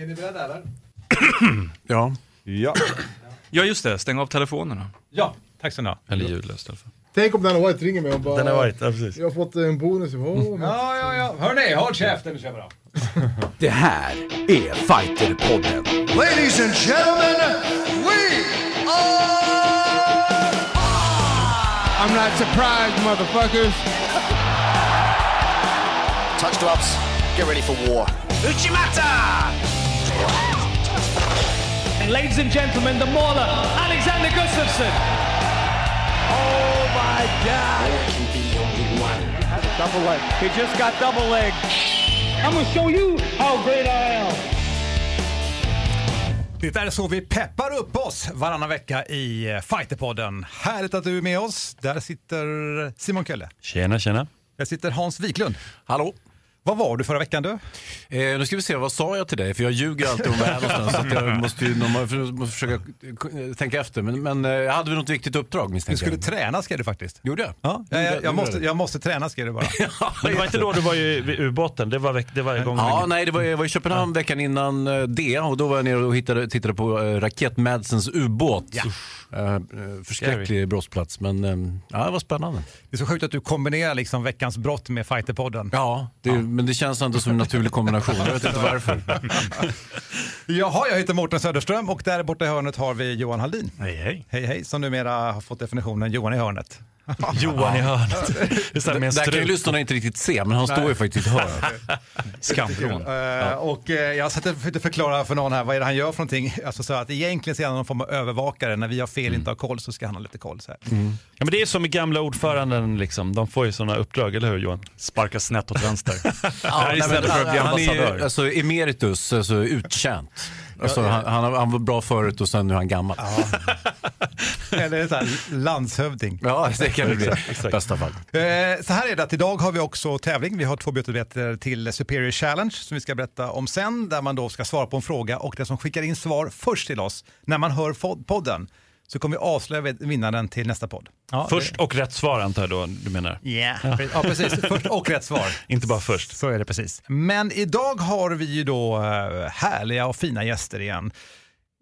Är ni beredda eller? Ja. Ja. Ja just det, stäng av telefonerna. Ja, tack så mycket. Eller ljudlöst i alla fall. Tänk om Dana White ringer mig och bara... Den har varit, ja precis. Jag har fått en bonus. Oh, Ja, ja, ja. Hörni, håll käften nu kör vi då. Det här är Fighterpodden. Ladies and gentlemen, we are... I'm not surprised motherfuckers. Touch gloves, get ready for war. Ladies and gentlemen, the mauler, Alexander Gustafsson. Oh my God. Double leg. He just got double leg. I'm gonna show you how great I am. Det är så vi peppar upp oss varannan vecka i eh, Fighterpodden. Härligt att du är med oss. Där sitter Simon Kölle. Tjena, tjena. Där sitter Hans Wiklund. Hallå? Vad var du förra veckan du? Eh, nu ska vi se, vad sa jag till dig? För jag ljuger alltid om var jag är någonstans. Så jag måste ju normal- måste försöka eh, tänka efter. Men, men eh, hade vi något viktigt uppdrag Du misstänker skulle jag? träna ska du faktiskt. Gjorde jag? Ja, jag, jag, jag, måste, jag måste träna ska du bara. Men det var inte då du var ju vid ubåten? Det var, veck, det var igång Ja, nej, det var, jag var i Köpenhamn veckan innan eh, det och då var jag nere och hittade, tittade på Raket Madsens ubåt. Eh, eh, förskräcklig brottsplats, men eh, ja, det var spännande. Det är så sjukt att du kombinerar liksom veckans brott med Fighterpodden. Ja, det, men det känns ändå som en naturlig kombination. Jag vet inte varför. Jaha, jag heter Mårten Söderström och där borta i hörnet har vi Johan Haldin. Hej, hej. Hej hej, som numera har fått definitionen Johan i hörnet. Johan i hörnet. Det är så här med en Där kan ju lyssnarna inte riktigt se, men han står ju faktiskt i hörnet. Skamvrån. Eh, Och eh, jag satt och försökte förklara för någon här vad är det han gör för någonting. Alltså så att egentligen så är han någon form av övervakare. När vi har fel, inte har koll, så ska han ha lite koll. Så här. Ja, men det är som med gamla ordföranden, liksom. de får ju sådana uppdrag, eller hur Johan? Sparka snett åt vänster. Ja, istället nej, för att bli han är ju ambassadör. alltså, emeritus, alltså uttjänt. Alltså, han, han, han var bra förut och sen nu är han gammal. Ja, Eller så här, landshövding. det kan det bli bästa fall. Eh, Så här är det att idag har vi också tävling. Vi har två biljetter till Superior Challenge som vi ska berätta om sen. Där man då ska svara på en fråga och den som skickar in svar först till oss när man hör podden så kommer vi avslöja vinnaren till nästa podd. Ja, Först och rätt svar antar jag då du menar? det- Yeah. Ja, precis. Först och rätt svar. Inte bara först. Så är det precis. Men idag har vi ju då eh, härliga och fina gäster igen.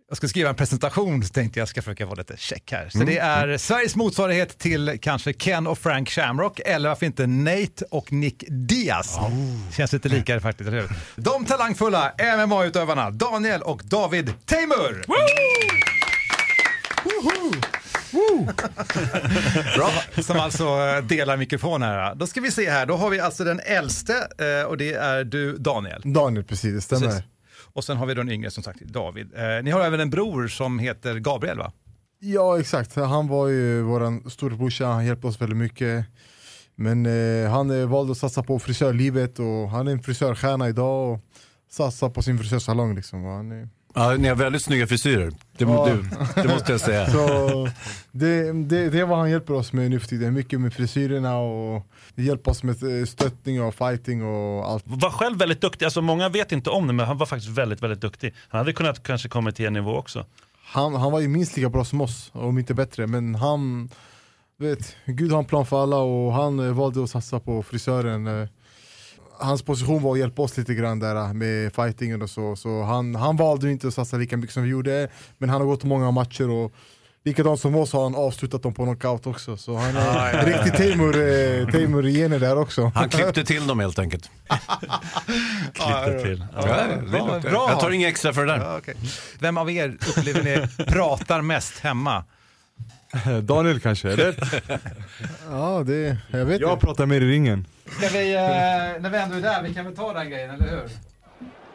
Jag ska skriva en presentation så tänkte jag ska försöka vara lite check här. Så det är Sveriges motsvarighet till kanske Ken och Frank Shamrock eller varför inte Nate och Nick Diaz. Känns lite likare faktiskt, eller hur? De talangfulla MMA-utövarna Daniel och David Tamer! Bra. Som alltså eh, delar mikrofon här. Då ska vi se här, då har vi alltså den äldste eh, och det är du Daniel. Daniel, precis. Det stämmer. Precis. Och sen har vi den yngre som sagt David. Eh, ni har även en bror som heter Gabriel va? Ja, exakt. Han var ju vår storebrorsa, han hjälpte oss väldigt mycket. Men eh, han valde att satsa på frisörlivet och han är en frisörstjärna idag och satsar på sin frisörsalong. Liksom. Han är, Ja, ni har väldigt snygga frisyrer. Det, Ja. det, det måste jag säga. så det, det, det är vad han hjälper oss med nu för tiden. Mycket med frisyrerna och hjälper oss med eh, stöttning och fighting och allt. Var själv väldigt duktig, alltså många vet inte om det men han var faktiskt väldigt, väldigt duktig. Han hade kunnat kanske komma till en nivå också. Han, han var ju minst lika bra som oss, om inte bättre. Men han, vet, Gud har en plan för alla och han eh, valde att satsa på frisören. Eh. Hans position var att hjälpa oss lite grann där eh, med fightingen och så. Så han, han valde inte att satsa lika mycket som vi gjorde. Men han har gått många matcher och likadant som oss har han avslutat dem på knockout också. Så han är riktigt Teimur, eh, Teimur gener där också. Han klippte till dem helt enkelt. Klippte till. Ja. bra, bra. Jag tar inga extra för det där. Ja, okej. Vem av er upplever ni pratar mest hemma? Daniel kanske, eller? Ja, det, jag vet Jag inte. pratar mer i ringen. Ska vi, eh, när vi ändå är där, vi kan väl ta den grejen, eller hur?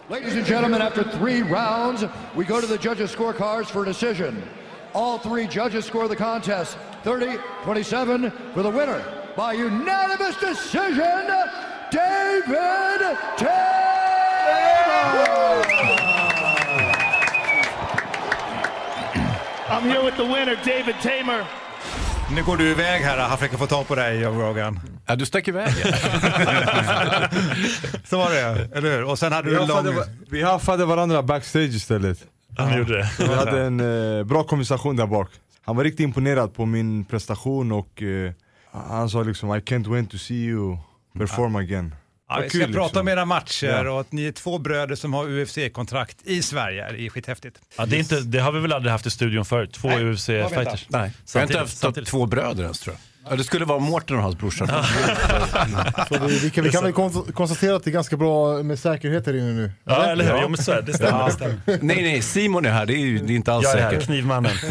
Ladies and gentlemen, after three rounds, we go to the judges' scorecards for a decision. All three judges score the contest 30-27 for the winner by unanimous decision, David Taylor! I'm here with the winner, David Tamer. Nu går du iväg här, han försöker få tag på dig, Joe Rogan. Ja, du stack iväg. Så var det, eller hur? Och sen hade Vi du en lång... vi haffade varandra backstage istället. Han gjorde det. Vi hade en eh, bra konversation där bak. Han var riktigt imponerad på min prestation och eh, han sa liksom I can't wait to see you perform again. Ja, vi ska kul, prata liksom. om era matcher Ja. och att ni är två bröder som har UFC-kontrakt i Sverige. Det är skithäftigt. Ja, det, är inte, det har vi väl aldrig haft i studion förut, två vi UFC-fighters. Nej, jag har inte haft samtidigt. två bröder ens tror jag. Ja, det skulle vara Mårten och hans brorsa. Så det, vi kan, vi kan väl kon- konstatera att det är ganska bra med säkerhet här inne nu. Ja, eller hur? Ja. Men så är det. Det stämmer. Det stämmer. nej, nej, Simon är här. Det är, ju- det är inte alls Jag är här, säkert. knivmannen.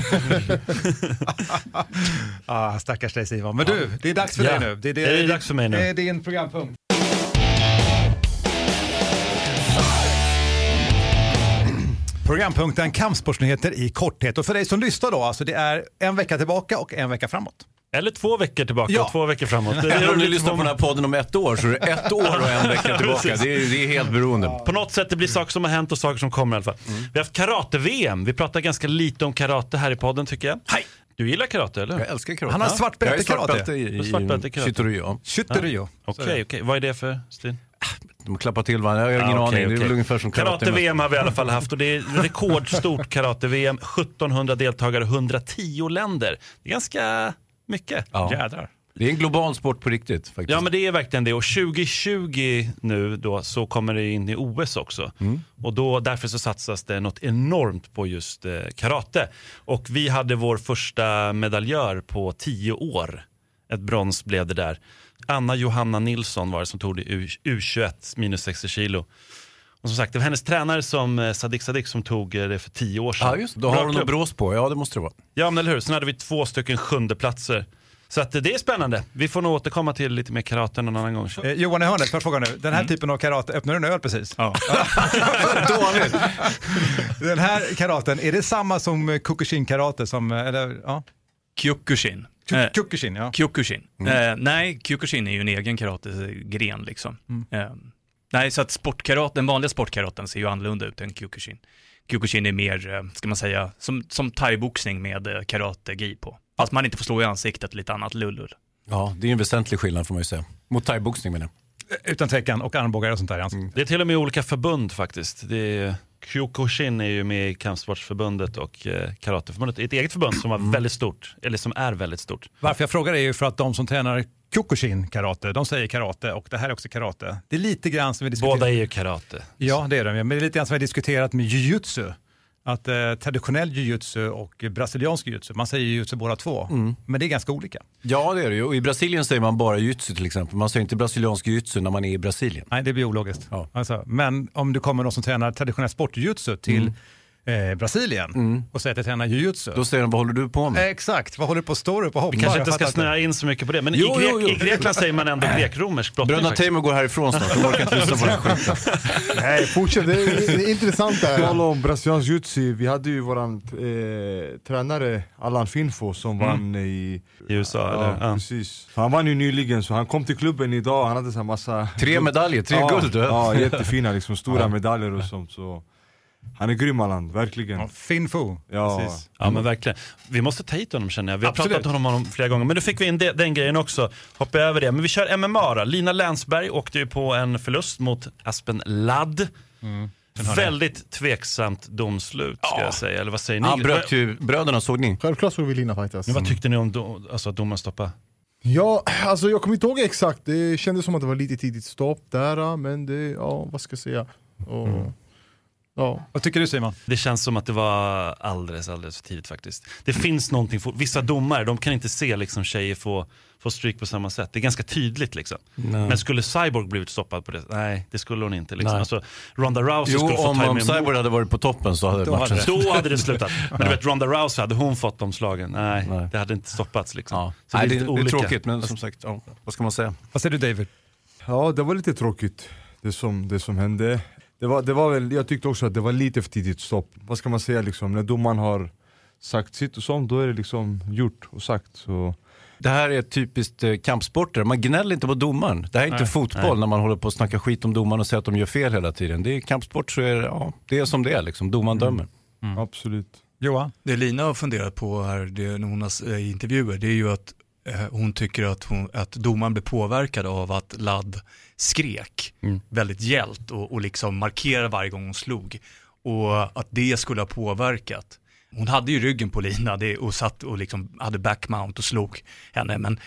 Ah, stackars dig Simon. Men du, det är dags för Ja, dig nu. Det är, det är dags för mig nu. Det är din programpunkt. Programpunkten Kampsportsnyheter i korthet. Och för dig som lyssnar då, alltså det är en vecka tillbaka och en vecka framåt. Eller två veckor tillbaka Ja. och två veckor framåt. Det Även om ni lyssnar på den här podden om ett år så är det ett år och en vecka tillbaka. Det är, det är helt beroende. På något sätt, det blir saker som har hänt och saker som kommer i alla fall. Vi har haft karate-VM. Vi pratar ganska lite om karate här i podden tycker jag. Hej! Du gillar karate eller? Jag älskar karate. Han har svart bälte karate. i, i i karate. Shitoryu. Skytteryo. Okej, okej. Vad är det för stil? De klappar till varandra. Jag har ingen Ja, okej, aning. Det är väl ungefär som karate. Karate-VM har vi i alla fall haft och det är rekordstort karate-VM. 1700 deltagare, 110 länder. Det är ganska mycket. Ja. Jädrar. Det är en global sport på riktigt faktiskt. Ja men det är verkligen det och 2020 nu då så kommer det in i OS också. Och då, därför så satsas det något enormt på just eh, karate. Och vi hade vår första medaljör på 10 år. Ett brons blev det där. Anna Johanna Nilsson var det som tog det i U- U21 minus 60 kilo. Och som sagt det var hennes tränare som eh, Sadik Sadik som tog eh, det för 10 år sedan. Ja, just. Då Bra har hon något brås på. Ja, det måste det vara. Ja, men eller hur. Sen hade vi två stycken sjunde platser. Så att det är spännande. Vi får nog återkomma till lite mer karate någon annan gång. Eh, Johan i hörnet, får jag fråga nu. Den här typen av karate, öppnar du en öl precis? Ja. Dåligt. Den här karaten, är det samma som eh, Kukushin-karate? Som, eh, eller, ja. Kyokushin. Ku- Eh, Kukushin, ja. Kyokushin. Eh, nej, Kyokushin är ju en egen karategren liksom. Eh, nej, så att sportkarate, den vanliga sportkaraten ser ju annorlunda ut än Kyokushin. Kyokushin är mer, eh, ska man säga, som, som thaiboxning med eh, karate-gi på. Fast man inte får slå i ansiktet, lite annat lullull. Ja, det är en väsentlig skillnad får man ju säga. Mot thaiboxning menar jag. Utan tvekan, och armbågar och sånt där. Alltså. Det är till och med olika förbund faktiskt. Det är, Kyokushin är ju med i Kampsportsförbundet och eh, Karateförbundet. Ett eget förbund som var väldigt stort, eller som är väldigt stort. Varför jag frågar är ju för att de som tränar Kyokushin-karate, de säger karate och det här är också karate. Det är lite grann som vi diskuterar. Båda är ju karate. Ja, det är de. Men det är lite grann som vi har diskuterat med jujutsu. Att eh, traditionell jujutsu och brasiliansk jujutsu, man säger jujutsu båda två, men det är ganska olika. Ja, det är det ju. Och I Brasilien säger man bara jujutsu till exempel. Man säger inte brasiliansk jujutsu när man är i Brasilien. Nej, det blir ologiskt. Ja. Alltså, men om du kommer någon som tränar traditionell sportjujutsu till eh, Brasilien och säger att jag tränar jujutsu. Då säger de, vad håller du på med? Exakt, vad håller du på att stå upp och hoppa? Vi kanske inte ska snöa in så mycket på det, men Jo, i, Grek, jo, jo. i Grekland säger man ändå grek-romersk brottning. Bröderna. Teemu går härifrån snart. De orkar inte lyssna på den här skiten. Nej, fortsätt. Det är, det är intressant det här. Tala om brasiliansk jutsu, vi hade ju våran eh, tränare Allan Finfo som vann i I USA, Ja, eller? Ja. precis. Så han vann ju nyligen, så han kom till klubben idag, han hade så här massa Tre medaljer, tre ja, guld. Ja, jättefina liksom, stora medaljer och sånt så Han är grym Allan, verkligen Fin Fu. Ja, Precis. Ja men verkligen. Vi måste ta hit honom känner jag. Vi har Absolut. pratat om honom flera gånger. Men nu fick vi in det, den grejen också. Hoppa över det. Men vi kör MMA då. Lina Länsberg åkte ju på en förlust mot Aspen Ladd. Väldigt tveksamt domslut ska jag säga. Eller vad säger ni? Han bröt ju bröderna, såg ni? Självklart såg vi Lina fightas. Men vad tyckte ni om do, alltså, att domaren stoppade? Ja, alltså jag kommer inte ihåg exakt. Det kändes som att det var lite tidigt stopp där, men det, ja vad ska jag säga. Och, ja. Vad tycker du Simon? Det känns som att det var alldeles, alldeles för tidigt faktiskt. Det finns någonting, för, vissa domare de kan inte se liksom, tjejer få, få stryk på samma sätt. Det är ganska tydligt liksom. Men skulle Cyborg blivit stoppad på det? Nej, det skulle hon inte. Liksom. Nej. Alltså, Ronda Rousey Jo, skulle få om, ta om Cyborg hade varit på toppen så hade matchen hade Då hade det slutat. Men du vet Ronda Rousey, hade hon fått de slagen? Nej, Nej. det hade inte stoppats liksom. Ja. Så Nej, det, lite det är tråkigt, men som sagt, ja, vad ska man säga? Vad säger du David? ja det var lite tråkigt det som, det som hände det var, det var väl, Jag tyckte också att det var lite för tidigt stopp Vad ska man säga liksom, när domaren har sagt sitt och sånt, då är det liksom gjort och sagt så Det här är typiskt eh, kampsporter, man gnäller inte på domaren. Det här är inte Nej, fotboll nej. när man håller på att snacka skit om domaren och säger att de gör fel hela tiden. Det är kampsport så är det, ja, det är som det är liksom, domaren dömer. absolut Johan? Det Lina har funderat på här det, när hon har eh, intervjuer, det är ju att hon tycker att, hon, att domaren blev påverkad av att Ladd skrek Mm. väldigt gällt och, och liksom markerade varje gång hon slog. Och att det skulle ha påverkat. Hon hade ju ryggen på Lina och satt och liksom hade backmount och slog henne, men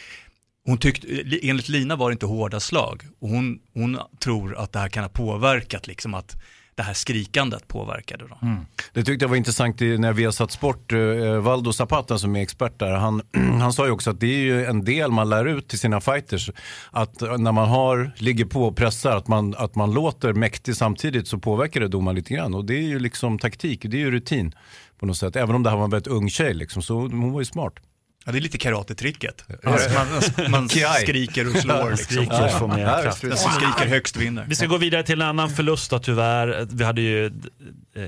Hon tyckte, enligt Lina var det inte hårda slag. Och hon, hon tror att det här kan ha påverkat, liksom att det här skrikandet påverkade dem. Mm. Det tyckte jag var intressant när vi har satt sport. Eh, Valdo Zapata som är expert där, han, han sa ju också att det är ju en del man lär ut till sina fighters. Att eh, när man har, ligger på och pressar, att man, att man låter mäktig samtidigt så påverkar det domaren lite grann. Och det är ju liksom taktik, det är ju rutin på något sätt. Även om det här var en väldigt ung tjej liksom, så hon var ju smart. Ja, det är lite karatetricket. Alltså, man man skriker och slår. Liksom. Skriker och får mer kraft. Den som skriker högst vinner. Vi ska gå vidare till en annan förlust då tyvärr. Vi hade ju eh,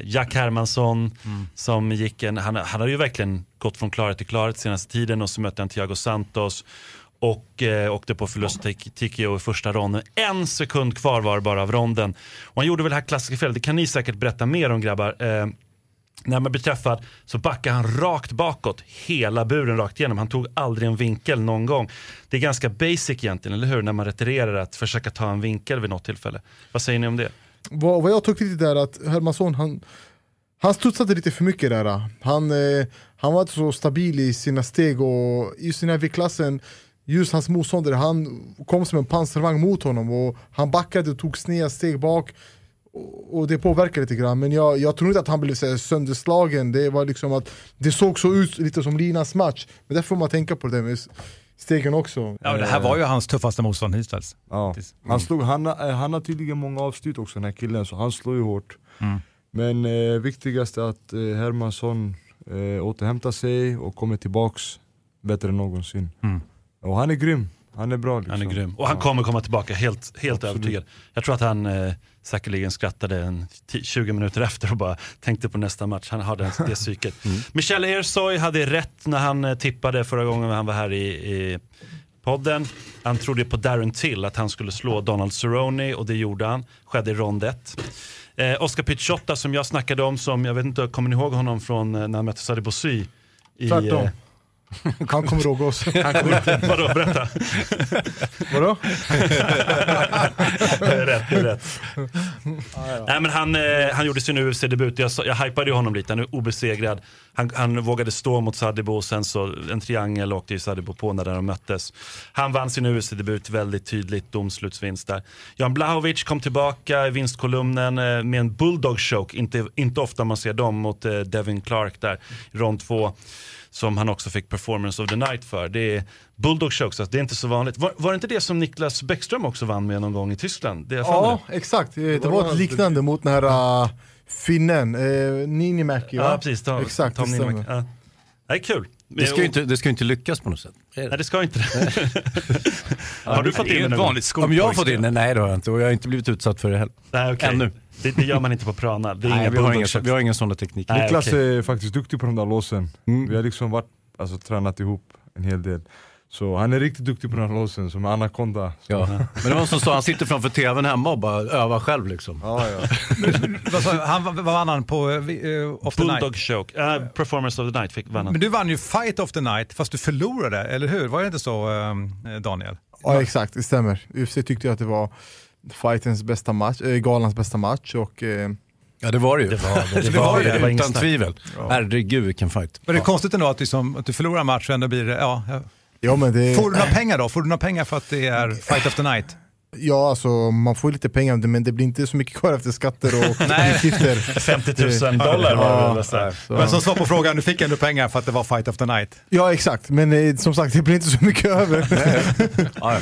Jack Hermansson som gick en, han, han hade ju verkligen gått från klarhet till klarhet senaste tiden och så mötte han Thiago Santos och eh, åkte på förlust till TKO i första ronden. En sekund kvar var bara av ronden. Och han gjorde väl det här klassiska felet, det kan ni säkert berätta mer om grabbar. Eh, när man blir träffad så backar han rakt bakåt, hela buren rakt igenom. Han tog aldrig en vinkel någon gång. Det är ganska basic egentligen, eller hur? När man retirerar att försöka ta en vinkel vid något tillfälle. Vad säger ni om det? Vad, vad jag tyckte lite där att Hermansson, han, han studsade lite för mycket där. Han, eh, han var inte så stabil i sina steg och just i den här viktklassen, just hans motståndare, han kom som en pansarvagn mot honom och han backade och tog sneda steg bak. Och det påverkade lite grann, men jag, jag tror inte att han blev så sönderslagen. Det var liksom att det såg så ut lite som Linas match. Men därför får man tänka på det med stegen också. Ja, det här var ju hans tuffaste motstånd hittills. Ja. Han, slog, han, har- eh, han har tydligen många avslut också den här killen, så han slår ju hårt. Men eh, viktigast är att eh, Hermansson eh, återhämtar sig och kommer tillbaks bättre än någonsin. Och han är grym, han är bra. Liksom. Han är grym. Och han kommer komma tillbaka helt, helt övertygad. Jag tror att han eh, säkerligen skrattade en 10 20 minuter efter och bara tänkte på nästa match. Han hade det psyket. Michel Ersoy hade rätt när han eh, tippade förra gången han var här i, i podden. Han trodde på Darren Till, att han skulle slå Donald Cerrone och det gjorde han. Skedde i rond 1. Eh, Oscar Picciotta som jag snackade om, som jag vet inte, kommer ni ihåg honom från eh, när han mötte Sadie Bossy? I, Tvärtom. eh, Han kommer ihåg oss. vadå, berätta. Vadå? Det är rätt, det är rätt. Nej, men han, eh, han gjorde sin UFC-debut, jag, jag hypade honom lite, han är obesegrad. Han, han vågade stå mot Sadibou och sen så en triangel åkte ju Sadibou på när de möttes. Han vann sin UFC-debut väldigt tydligt, domslutsvinst där. Jan Blahovic kom tillbaka i vinstkolumnen eh, med en bulldog choke, inte, inte ofta man ser dem mot eh, Devin Clark där rond två. Som han också fick performance of the night för. Det är bulldog chokes, alltså, det är inte så vanligt. Var, var det inte det som Niklas Bäckström också vann med någon gång i Tyskland? Det är Ja, mig. exakt. Eh, Det var ett liknande mot den här uh, finnen, uh, Ninimäki va? Ja, precis. Tom, Exakt, Tom det. Ja. Det är kul. Det ska ju inte, det ska ju inte lyckas på något sätt. Nej, det ska inte det. Har du fått det är in ju det gång? vanligt Om jag har fått in det? Nej det har jag inte och jag har inte blivit utsatt för det heller. Nej, okej. Ännu. Det, det gör man inte på Prana. Det är Nej, inga vi, har bulldog ingen, chokes. vi har ingen sådana tekniker. Nej, Niklas okej. är faktiskt duktig på de där låsen. Vi har liksom varit, alltså, tränat ihop en hel del. Så han är riktigt duktig på den här låsen, som Anaconda. Så, Ja. Men det var någon som sa, han sitter framför tvn hemma och bara övar själv liksom. ja, ja. Han, vad vann han på uh, Off the Night? Bulldog choke. Uh, performance of the night fick vann han. Men du vann ju Fight of the Night fast du förlorade, eller hur? Var det inte så eh, Daniel? Ja exakt, det stämmer. UFC tyckte jag att det var fightens bästa match, äh, galans bästa match och eh, Ja det var det ju. Det var det. Det var det, det var Utan tvivel. Herregud vilken fight. Men det är konstigt ändå att, liksom, att du förlorar matchen, då blir det, ja. ja. ja men det... Får du några pengar då? Får du några pengar för att det är Fight of the Night? Ja alltså man får lite pengar men det blir inte så mycket kvar efter skatter och utgifter. 50 000 dollar var det så. Så- Men som svar på frågan, du fick ändå pengar för att det var Fight of the Night. Ja exakt, men eh, som sagt det blir inte så mycket över. Ja, ja.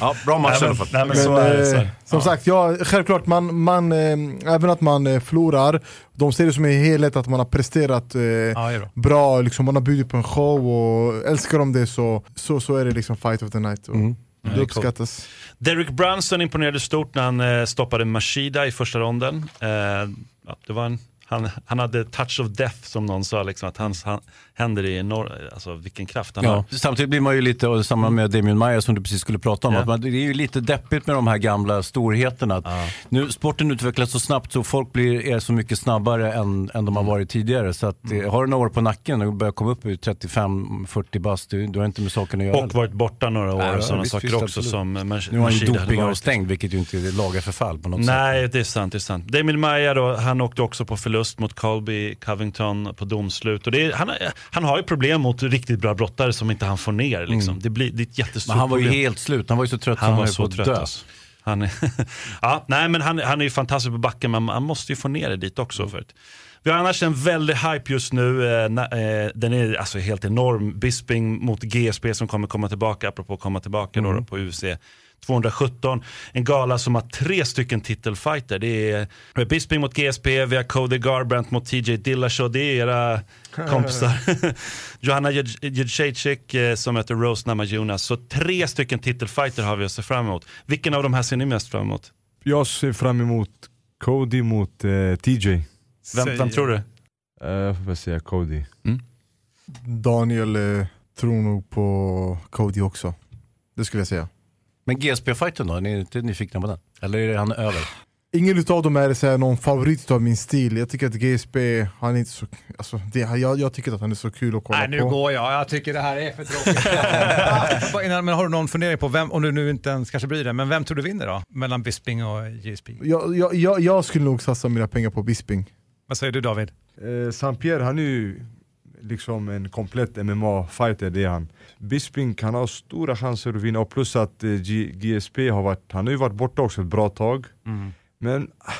ja, bra match i alla fall. Nej, men Men, så är det. Så. eh, som sagt, ja, självklart, man, man, eh, även att man eh, förlorar, de ser det som en helhet att man har presterat eh, Ja, bra, liksom, man har bjudit på en show och älskar de det så, så, så är det liksom fight of the night. Och Mm. Det uppskattas. Derek Brunson imponerade stort när han eh, stoppade Mashida i första ronden. Eh, ja, det var en, han, han hade touch of death som någon sa, liksom, att hans han, händer i norr, alltså vilken kraft han Ja, har. samtidigt blir man ju lite, och samma med Damien Meyer som du precis skulle prata om, Ja. att man, det är ju lite deppigt med de här gamla storheterna. Att Nu, sporten utvecklas så snabbt så folk blir, är så mycket snabbare än, än de har varit tidigare. Så att, eh, har du några år på nacken och börjar komma upp i 35-40 bast, du, du har inte med saken att göra. Och varit borta några år Ja, och sådana visst, saker visst, också absolut. som Mash- nu har han ju Mashida hade doping varit. avstängd vilket ju inte lagar förfall på något sätt. Nej, det är sant. Det är sant. Damien Maia då, han åkte också på förlust. mot Colby Covington på domslut. Och det är, han, han har ju problem mot riktigt bra brottare som inte han får ner. Liksom. Det, blir, det är ett jättestort Men han var ju problem. helt slut, han var ju så trött Han så var så på att trött dö. alltså. Han är, ja, nej, men han, han är ju fantastisk på backen, men man måste ju få ner det dit också. Förut. Vi har annars en väldig hype just nu. Eh, eh, den är alltså helt enorm. Bisping mot GSP som kommer komma tillbaka, apropå komma tillbaka då, då, på UFC 217. En gala som har tre stycken titelfighter. Det är Bisping mot GSP, vi har Cody Garbrandt mot TJ Dillashaw. Det är era kompisar. Johanna Jędrzejczyk eh, som möter Rose Namajunas. Så tre stycken titelfighter har vi att se fram emot. Vilken av de här ser ni mest fram emot? Jag ser fram emot Cody mot eh, TJ. Vem, vem tror du? Eh, jag får väl säga Cody. Daniel eh, tror nog på Cody också. Det skulle jag säga. Men GSP-fighten då, är ni inte nyfikna på den? Eller är han över? Ingen utav dem är så någon favorit av min stil. Jag tycker att GSP, han är inte så, alltså, det, jag, jag tycker att han är så kul att kolla Nej, nu på. går jag. Jag tycker det här är för tråkigt. Men har du någon fundering på vem, om du nu inte ens kanske bryr dig, men vem tror du vinner då? Mellan Bisping och GSP? Jag, jag, jag, jag skulle nog satsa mina pengar på Bisping. Vad säger du David? Eh, Saint-Pierre han är ju liksom en komplett MMA-fighter, det är han. Bisping kan ha stora chanser att vinna, och plus att eh, GSP har varit, han har ju varit borta också ett bra tag. Men ah,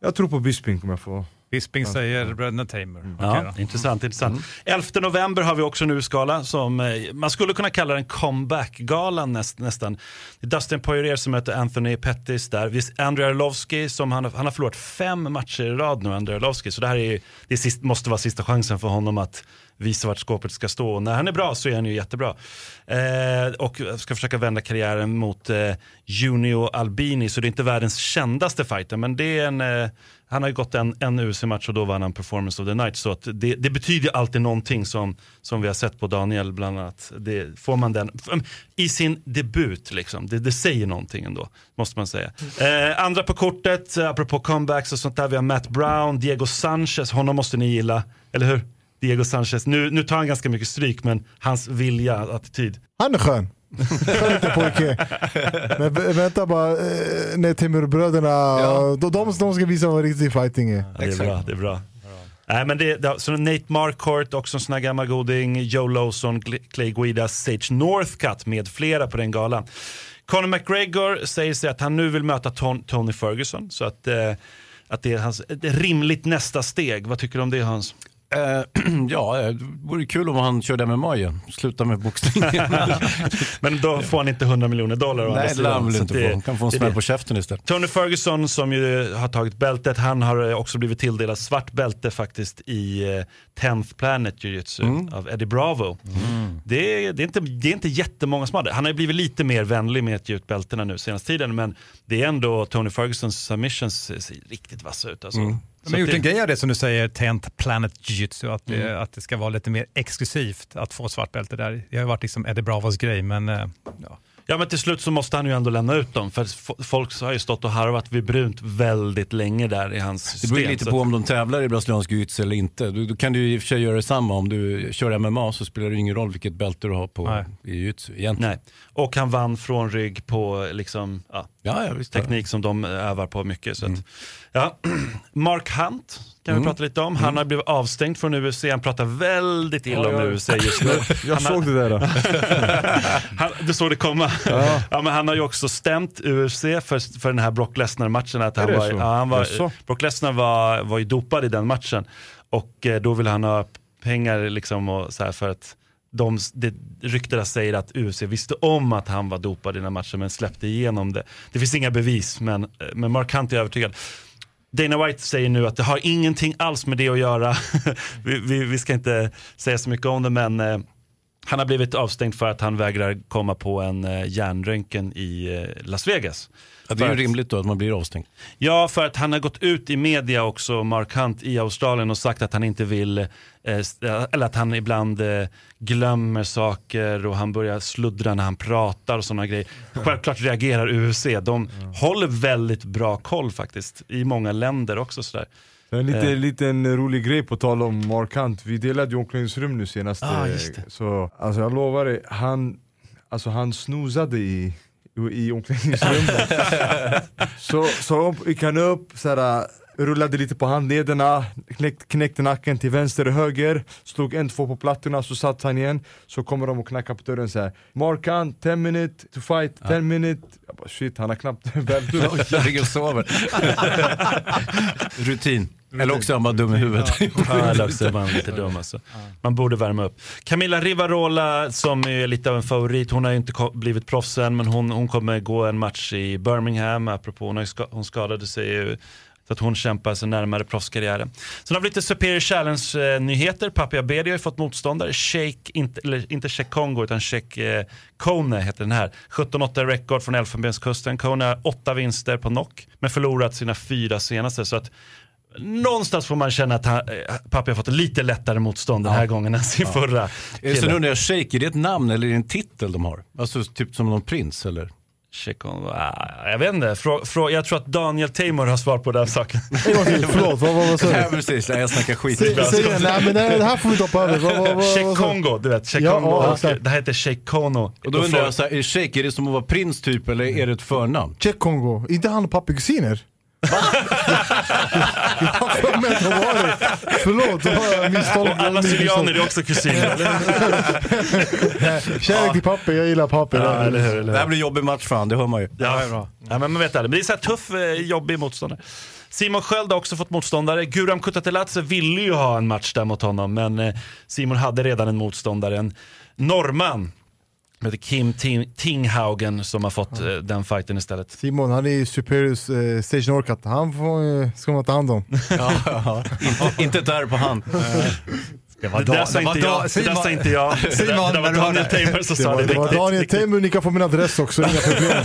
jag tror på Bisping om jag får... Bisping säger bröderna Tamer. Ja, Okej då. intressant. intressant. 11 november har vi också en US-gala som eh, man skulle kunna kalla den comeback-galan näst, nästan. Det är Dustin Poirier som möter Anthony Pettis där. Vi Andrei Arlovski som han, har- han har förlorat fem matcher i rad nu, Andrei Arlovski. Så det här är, det är sist, måste vara sista chansen för honom att visa vart skåpet ska stå. Och när han är bra så är han ju jättebra. Eh, och ska försöka vända karriären mot eh, Junio Albini, så det är inte världens kändaste fighter, men det är en eh, han har ju gått en, en UFC-match och då vann han performance of the night. Så att det, det betyder alltid någonting som, som vi har sett på Daniel bland annat. Det, får man den i sin debut, liksom. det, det säger någonting ändå, måste man säga. Eh, andra på kortet, eh, apropå comebacks och sånt där, vi har Matt Brown, Diego Sanchez, honom måste ni gilla, eller hur? Diego Sanchez, nu, nu tar han ganska mycket stryk, men hans vilja, attityd. Han är skön. Skön liten pojke. Men vä- vänta bara, eh, när Timurbröderna, de, de, de ska visa vad riktig fighting är. Ja, det är bra. Det är bra. Nej, men det, det, så Nate Marquardt, också en sån här gammal goding, Joe Lawson, Clay Guida, Sage Northcutt med flera på den galan. Conor McGregor säger sig att han nu vill möta Ton, Tony Ferguson, så att, eh, att det är hans, ett rimligt nästa steg. Vad tycker du om det Hans? Eh, ja, det vore kul om han körde MMA igen. Sluta med boxning. Men då får han inte 100 miljoner dollar Nej, det lär han väl inte det- få. Han kan få en det smäll det. på käften istället. Tony Ferguson som ju har tagit bältet, han har eh, också blivit tilldelad svart bälte faktiskt i eh, 10th Planet Jiu-Jitsu Mm. av Eddie Bravo. Det, är, det, är inte, det är inte jättemånga som har det. Han har ju blivit lite mer vänlig med att ge ut bältena nu senaste tiden, men det är ändå Tony Fergusons submissions ser riktigt vassa ut. Alltså. Mm. De har gjort en det- grej av det som du säger, 10th Planet Jiu-Jitsu, att, det- Mm. att det ska vara lite mer exklusivt att få svart bälte där. Det har ju varit liksom Eddie Bravos grej, men eh, ja. Ja men till slut så måste han ju ändå lämna ut dem, för folk har ju stått och harvat vid brunt väldigt länge där i hans Det system. beror ju lite på om de tävlar i brasiliansk jiu-jitsu eller inte. Då, då kan du i och för sig göra detsamma. Om du kör MMA så spelar det ingen roll vilket bälte du har på Nej. i jiu-jitsu egentligen. Nej. Och han vann från rygg på liksom, ja, Ja, ja, visst. teknik som de övar på mycket. Så att, ja. Mark Hunt kan Mm. vi prata lite om. Han har blivit avstängd från UFC, han pratar väldigt illa Ja, om ja. UFC just nu. Jag Han har- såg det där. han, du såg det komma. Ja. men han har ju också stämt UFC för, för den här Brock Lesnar-matchen. Att han var, ja, han var? Brock Lesnar var, var ju dopad i den matchen. Och eh, då vill han ha pengar liksom och så här för att de, det, ryktena säger att UFC visste om att han var dopad i den här matchen men släppte igenom det. Det finns inga bevis men, eh, men Mark Hunt är övertygad. Dana White säger nu att det har ingenting alls med det att göra. vi, vi, vi ska inte säga så mycket om det men eh, han har blivit avstängd för att han vägrar komma på en eh, hjärnröntgen i eh, Las Vegas. Ja, det är ju rimligt då att man blir avstängd. Ja, för att han har gått ut i media också, Mark Hunt i Australien och sagt att han inte vill, eh, eller att han ibland eh, glömmer saker och han börjar sluddra när han pratar och sådana grejer. Självklart reagerar UFC, de håller väldigt bra koll faktiskt i många länder också sådär. En lite, Eh. liten rolig grej på tal om Mark Hunt, vi delade ju omklädningsrum nu senast Ah. Så alltså jag lovar dig, han, alltså han snoozade i, i omklädningsrummet Så, så gick han upp, såhär, rullade lite på handlederna, knäck, knäckte nacken till vänster och höger, slog en, två på plattorna, så satt han igen. Så kommer de och knackar på dörren såhär, Markan, 10 minute to fight, 10 minute. Jag bara shit, han har knappt värmt upp. Jag ligger och sover. Rutin. Eller också är han bara dum i huvudet. Ja, eller också är man lite dum alltså. Man borde värma upp. Camilla Rivarola som är lite av en favorit, hon har ju inte blivit proffs än men hon, hon kommer gå en match i Birmingham, apropå hon, ska, hon skadade sig ju. Så att hon kämpar sig närmare proffskarriären. Sen har vi lite Superior Challenge-nyheter. Papi Abedi har ju fått motståndare. Sheikh, inte, eller inte Sheikh Kongo utan Sheikh eh, Kone heter den här. 17-8 rekord från Elfenbenskusten. Kone har åtta vinster på knock men förlorat sina fyra senaste. Så att någonstans får man känna att han, eh, Papi har fått lite lättare motstånd den här gången än sin förra. Eh, Så kille. nu undrar jag, Shake, är det ett namn eller är det en titel de har? Alltså typ som någon prins eller? Ah, jag vet inte. Frå, frå, jag tror att Daniel Taymor har svar på den saken. Förlåt, vad, vad, vad sa Nej du? precis, Nej, jag snackar skit. Säg igen, nej men det här, det här får vi inte hoppa över. Sa du? Kongo, du vet. Sheikh Ja, ja, det här heter Sheikh Kono. Och då undrar jag, så här, är Shake, är det som att vara prins typ eller är det ett förnamn? Check Kongo, inte han och pappi kusiner? jag har för mig att de var det. Förlåt, då har jag misstolkat. Alla syrianer är också kusiner. Kärlek till pappi, jag gillar pappi. ja, eller hur, eller Det hur? här blir jobbig match för han, det hör man ju. Ja, ja, men man vet aldrig. Men det är så här tuff, eh, jobbig motståndare. Simon Sköld har också fått motståndare. Guram Kutateladze ville ju ha en match där mot honom, men eh, Simon hade redan en motståndare. En norrman, heter Kim Ting- Tinghaugen, som har fått eh, den fighten istället. Simon, han är ju Superiors eh, Stage Norcat. Han får, eh, ska man ta hand om. Ja, ja. Inte, inte där på han. Det var Det sa det var inte jag. Det sa inte. Det Simon, det där var Daniel det. Tamer som Det sa var, det. det var Daniel. Temur, ni kan få min adress också, inga problem.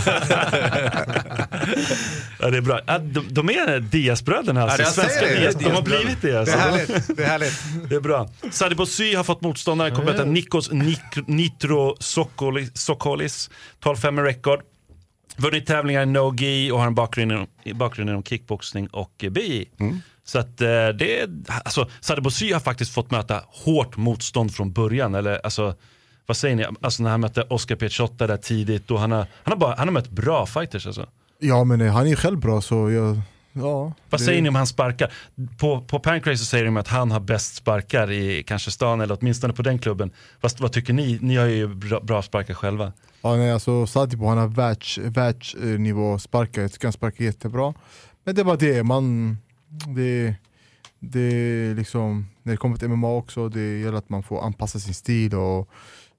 Ja, det är bra. De, de är Diaz-bröderna, alltså. Ja, svenska det. Diaz. De har blivit det. Det Alltså. är härligt. Det är härligt. Det är bra. Sadi Bossy har fått motståndare, kommer möta Nikos Nik- Nitro Sokolis, Sokolis 12-5 rekord. Vunnit tävlingar i no-gi och har en bakgrund inom, bakgrund inom kickboxning och eh, BI. Så att eh, det alltså Sadi Bossy har faktiskt fått möta hårt motstånd från början. Eller alltså, vad säger ni? Alltså när han mötte Oscar Piacciotta där tidigt och han har, han har, bara, han har mött bra fighters alltså. Ja men eh, han är ju själv bra så jag, ja. Vad det- säger ni om hans sparkar? På, på Pancrase så säger de att han har bäst sparkar i kanske stan eller åtminstone på den klubben. Fast vad tycker ni? Ni har ju bra, bra sparkar själva. Ja, nej, alltså, Sadipo han har världs, världsnivå sparkar, jag tycker han sparkar jättebra. Men det var det, man, det, det är liksom, när det kommer till MMA också, det gäller att man får anpassa sin stil och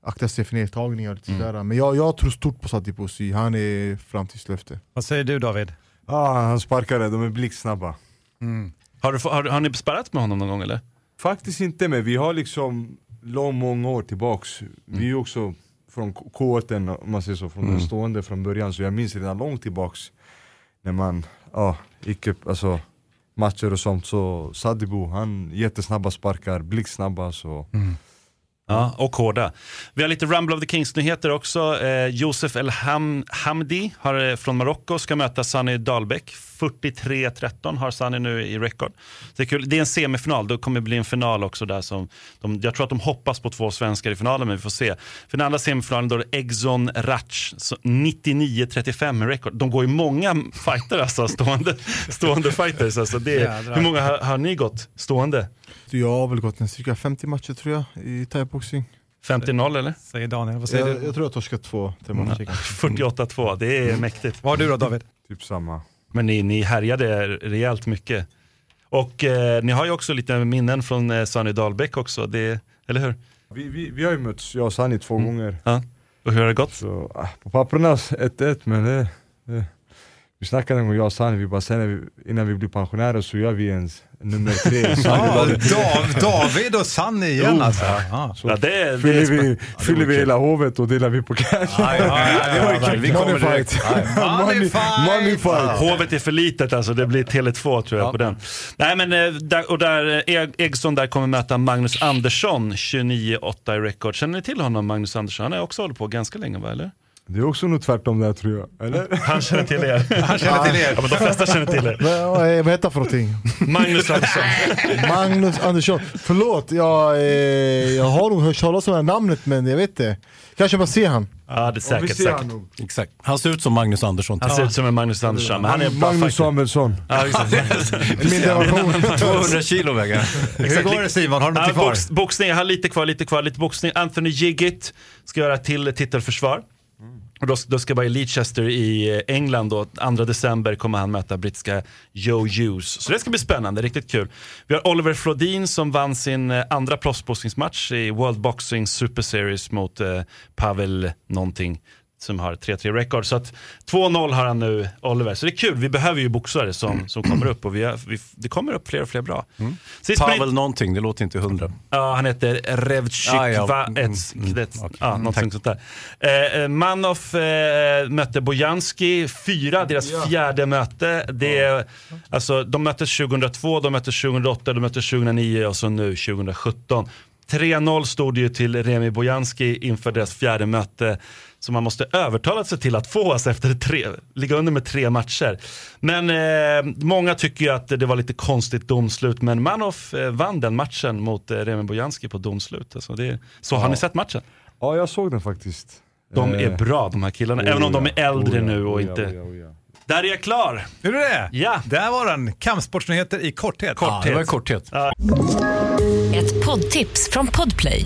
akta sig för nedtagningar. och lite sådär. Men jag, jag tror stort på Sadipo Sy, han är framtidslöfte. Vad säger du David? Ah, han sparkade, de är blixtsnabba. Har, du, har, har ni sparrat med honom någon gång eller? Faktiskt inte, men vi har liksom lång, många år tillbaks. Vi är ju också från K- K1, om man säger så, från den stående från början. Så jag minns redan långt tillbaks när man ja, gick upp, alltså matcher och sånt. Så Sadibou, han jättesnabba sparkar, blixtsnabba. Så. Mm. Ja, och hårda. Vi har lite Rumble of the Kings-nyheter också. Eh, Josef El Ham Hamdi har, eh, från Marocko ska möta Sani Dahlbäck. 43-13 har Sani nu i record. Det är, kul. det är en semifinal, det kommer bli en final också där. Som de, jag tror att de hoppas på två svenskar i finalen, men vi får se. För den andra semifinalen då är det Exon Ratch, så 99-35 i record. De går ju många fighter alltså, stående, stående fighters. Alltså det är, hur många har, har ni gått stående? Jag har väl gått en cirka 50 matcher tror jag i thaiboxning. 50-0 eller? Säger Daniel. Vad säger Jag, du? jag tror jag torskat två thaimatcher. 48-2, det är mäktigt. Vad har du då David? Typ samma. Men ni, ni härjade rejält mycket. Och eh, ni har ju också lite minnen från eh, Sunny Dahlbäck också, det, eller hur? Vi, vi, vi har ju mötts, jag och Sani, två gånger. Ja. Och hur har det gått? Så, ah, på papperna 1-1 men det, det, Vi snackade en gång jag och Sani, vi bara sen innan vi blir pensionärer så gör vi en nummer tre. Ja, Dav, David och Sanni igen alltså. Ja. så Ja, det, det fyller är vi, fyller vi hela hovet och delar vi på cash. Ja, ja, ja, ja, Vi kommer direkt. money, money fight! Hovet är för litet alltså, det blir Tele2 tror jag på den. Nej men, eh, där, och där, eh, Egson där kommer möta Magnus Andersson, 29-8 i record. Känner ni till honom Magnus Andersson? Han har också hållit på ganska länge va, eller? Det är också nog tvärtom där tror jag, eller? Han känner till er. Han känner till er. Ja, men de flesta känner till er. Vad vad heter han för någonting? Magnus Andersson. Magnus Andersson. Förlåt, jag, eh, jag har nog hört talas om det här namnet men jag vet inte. Kanske bara ser han. Ja, det är säkert. säkert. nog. Exakt. Han ser ut som Magnus Andersson. Han ser ut som en Magnus Andersson, men han är Magnus. Samuelsson. Ja, exakt. Min generation. 200 kilo väger han. Hur går det Simon? Har du något kvar? box, boxning, jag har lite kvar, lite kvar, lite boxning. Anthony Jiggit ska göra till titelförsvar. Då, då ska vara i Leicester i eh, England och 2 december kommer han möta brittiska Joe Hughes. Så det ska bli spännande, riktigt kul. Vi har Oliver Flodin som vann sin eh, andra proffsboxningsmatch i World Boxing Super Series mot eh, Pavel någonting som har 3-3 record. Så att 2-0 har han nu, Oliver. Så det är kul, vi behöver ju boxare som, som kommer upp och vi har, vi, det kommer upp fler och fler bra. Sist men inte- Pavel någonting, det låter inte hundra. Ja, han heter Revchik Ah, ja. Va- Mm, Ets- mm, det- okej. ja, Mm, någonting sånt där. Eh, Manoff eh, mötte Bojanski, fyra, deras fjärde möte. Det är, alltså, de möttes 2002, de möttes 2008, de möttes 2009 och så nu 2017. 3-0 stod det ju till Remi Bojanski inför deras fjärde möte. Som man måste övertala sig till att få alltså efter tre, ligga under med tre matcher. Men eh, många tycker ju att det var lite konstigt domslut, men Manoff eh, vann den matchen mot eh, Remi Bojanski på domslut. Alltså det, så har Ja. ni sett matchen? Ja, jag såg den faktiskt. De Eh, är bra de här killarna, även om de är äldre oh ja, nu och oh ja, inte... oh ja, oh ja. Där är jag klar! Är du det? Ja. Där var den. Kampsportsnyheter i korthet. Ja, det var i korthet. Ett poddtips från Podplay.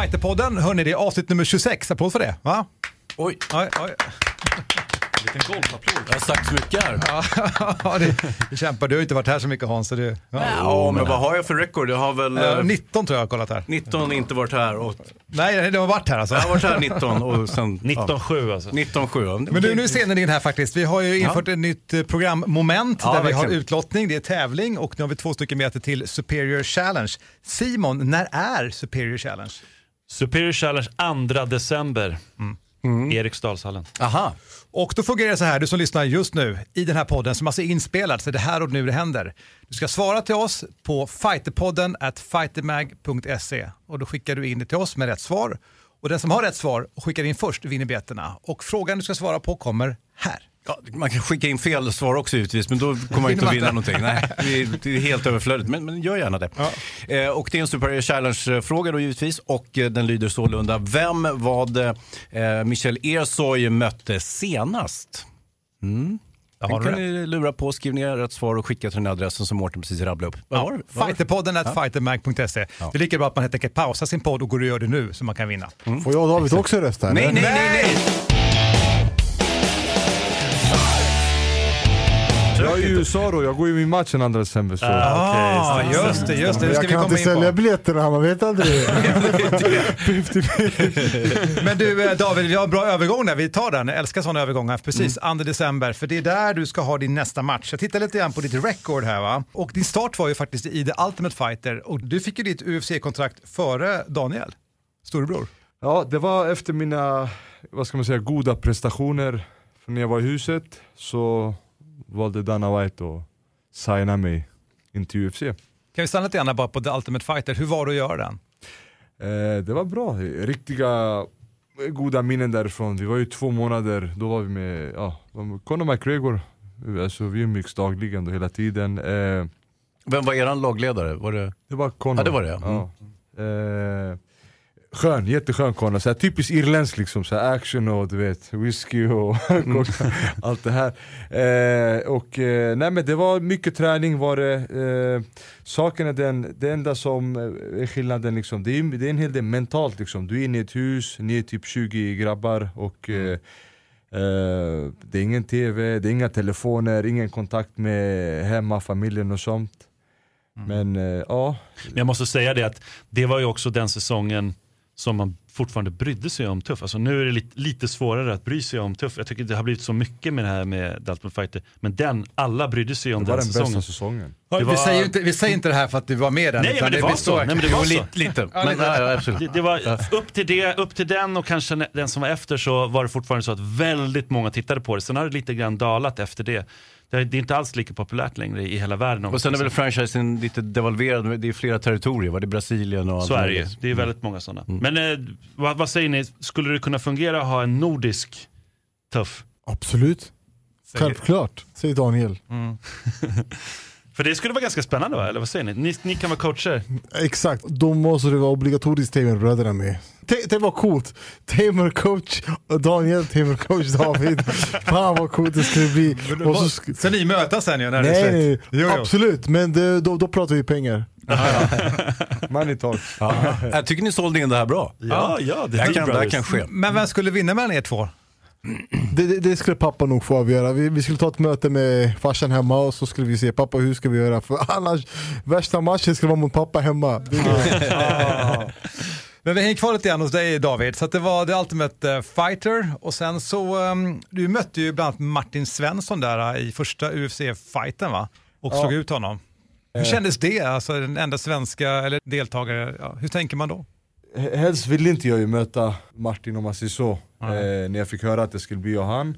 Fighterpodden, hörni, det är avsnitt nummer 26. Applåd för det, va? Oj, Oj, oj. Liten golfapplåd. jag har sagt så mycket här. Ja, det, kämpar. Du har inte varit här så mycket Hans. Så det, ja. Ja, men vad har jag för record? Jag har väl Eh, eh, 19 tror jag har kollat här. 19 inte varit här och Nej, det har varit här alltså. jag har varit här 19 och sen... ja, 19-7 alltså. 19-7. Men du, nu är scenen in här faktiskt. Vi har ju infört ett nytt eh, programmoment Ja, där vi har utlottning, det är tävling och nu har vi två stycken meter till Superior Challenge. Simon, när är Superior Challenge? Superior Challenge 2 december. Eriksdalshallen. Aha. Och då fungerar det så här, du som lyssnar just nu i den här podden som alltså är inspelad, så det är här och nu det händer. Du ska svara till oss på fighterpodden at fightermag.se och då skickar du in det till oss med rätt svar. Och den som har rätt svar och skickar in först vinner biljetterna. Och frågan du ska svara på kommer här. Ja, man kan skicka in fel svar också givetvis, men då kommer man inte att vinna någonting. Nej, det är, det är helt överflödigt, men, men gör gärna det. Eh, och det är en Super Challenge-fråga då givetvis och eh, den lyder sålunda. Vem var det eh, Michel Ersoy mötte senast? Mm. Den kan ni lura på, skriv ner rätt svar och skicka till den adressen som Mårten precis rabblade upp. Vad? Vad var det? Fighterpodden at fightermag.se. Det är lika bra att man helt enkelt pausar sin podd och går och gör det nu så man kan vinna. Får jag och David också rösta? Nej, nej, nej, nej! I USA då, jag går ju min match den 2 december. Så. Ah, just det, just det. Det ska Jag vi kan komma inte in sälja på. biljetterna, man vet aldrig. Men du eh, David, vi har en bra övergång där. Vi tar den. Jag älskar sådana övergångar. Precis, 2 december. För det är där du ska ha din nästa match. Jag tittar lite grann på ditt record här va. Och din start var ju faktiskt i The Ultimate Fighter. Och du fick ju ditt UFC-kontrakt före Daniel, storebror. Ja, det var efter mina, vad ska man säga, goda prestationer när jag var i huset så valde Dana White att signa mig in till UFC. Kan vi stanna lite grann bara på The Ultimate Fighter. Hur var det att göra den? Eh, det var bra, riktiga goda minnen därifrån. Vi var ju två månader, då var vi med ja, Conor McGregor. Alltså, vi umgicks dagligen då hela tiden. Eh, Vem var eran lagledare? Var det... det var Conor. Ja, det var det, ja. Ja. Eh, skön, jätteskön Conor. Så här, typiskt irländsk liksom, så här, action och du vet, whisky och coca- allt det här. Eh, och eh, nej men det var mycket träning var det. Eh, saken är den, det enda som eh, är skillnaden liksom, det är, det är en hel del mentalt liksom. Du är inne i ett hus, ni är typ 20 grabbar och eh, eh, det är ingen tv, det är inga telefoner, ingen kontakt med hemma, familjen och sånt. Men eh, ja, Men jag måste säga det att det var ju också den säsongen som man fortfarande brydde sig om tuff. Alltså nu är det lite, lite svårare att bry sig om tuff. Jag tycker det har blivit så mycket med det här med Ultimate Fighter. Men den, alla brydde sig om Det var den den säsongen. bästa säsongen. Det var- Vi, säger inte, vi säger inte det här för att du var med i den. Nej, men det var så. Nej, men det var så. Lite, Men, ja. Det, det var upp till, det, upp till den och kanske den som var efter så var det fortfarande så att väldigt många tittade på det. Sen har det lite grann dalat efter det. Det är inte alls lika populärt längre i hela världen. Och sen är väl franchisen lite devalverad, det är flera territorier, va? det är Brasilien och allt Så är det ju. Det är väldigt många sådana. Men eh, vad, vad säger ni, skulle det kunna fungera att ha en nordisk tuff? Absolut. Självklart, säger Daniel. För det skulle vara ganska spännande va? Eller vad säger ni? Ni, ni kan vara coacher. Exakt, då måste det vara obligatoriskt Tamer-bröderna med. Det, det var coolt. Tamer coach Daniel, Tamer coach David. Fan vad coolt det skulle bli. Och så sk- Så ni mötas sen ju när det är nej, slut? nej, Jo, jo. absolut. Men det, då, då pratar vi pengar. Money talk. Ja. Jag tycker ni sålde in det här bra. Ja, ja, det Det här är kan, det här kan ske. Men vem skulle vinna mellan er två? Det, det, det skulle pappa nog få avgöra. Vi, vi skulle ta ett möte med farsan hemma och så skulle vi se pappa hur ska vi göra? För annars, värsta matchen skulle vara mot pappa hemma. Men vi hänger kvar lite grann hos dig David. Så att det var The Ultimate eh, Fighter och sen så, ehm, du mötte ju bland annat Martin Svensson där eh, i första UFC-fighten va? Och slog ut honom. Hur kändes det? Alltså den enda svenska eller deltagare, ja, hur tänker man då? Helst ville inte jag ju möta Martin om man säger så, eh, när jag fick höra att det skulle bli jag och han.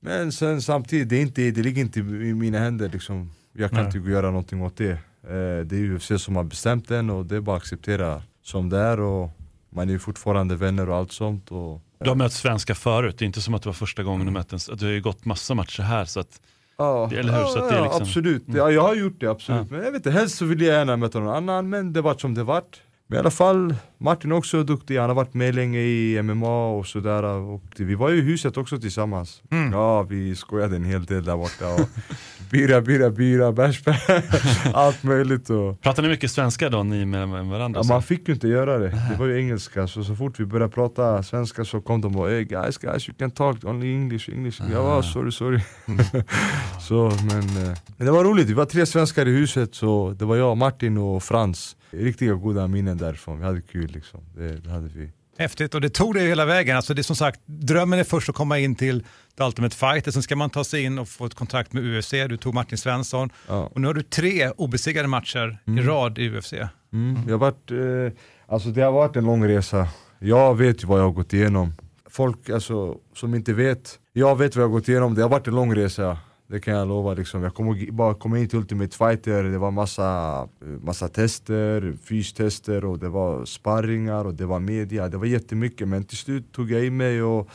Men sen samtidigt, det, är inte, det ligger inte i mina händer liksom. Jag kan Nej. inte göra någonting åt det. Eh, det är UFC som har bestämt den och det är bara att acceptera som det är och man är ju fortfarande vänner och allt sånt. Och, Du har mött svenskar förut, det är inte som att det var första gången du mötte en, du har ju gått massa matcher här så att Ja, Eller hur? Så att det är ja, liksom- absolut. Ja, jag har gjort det, absolut. Men jag vet inte, helst så vill jag gärna möta någon annan, men det vart som det vart. Men i alla fall, Martin är också duktig, han har varit med länge i MMA och sådär. Och vi var ju i huset också tillsammans. Ja, vi skojade en hel del där borta. Och bira, bira, bira, bärs, allt möjligt. Och, Pratar ni mycket svenska då, ni med, med varandra? ja, man fick ju inte göra det, det var ju engelska. Så, så fort vi började prata svenska så kom de och hey guys, guys you can talk only English, English. Jag var sorry, sorry. så, men, eh, men det var roligt, vi var tre svenskar i huset, så det var jag, Martin och Frans. Riktiga goda minnen därifrån, vi hade kul liksom. Det, det hade vi. Häftigt och det tog det hela vägen. Alltså det är som sagt, drömmen är först att komma in till The Ultimate Fighter, sen ska man ta sig in och få ett kontrakt med UFC. Du tog Martin Svensson Ja. och nu har du tre obesegrade matcher i rad i UFC. Mm. Jag har varit, eh, alltså det har varit en lång resa. Jag vet ju vad jag har gått igenom. Folk alltså, som inte vet, jag vet vad jag har gått igenom. Det har varit en lång resa. Det kan jag lova. Liksom. Jag kom, bara kom in till Ultimate Fighter, det var massa, massa tester, fystester och det var sparringar och det var media. Det var jättemycket men till slut tog jag in mig och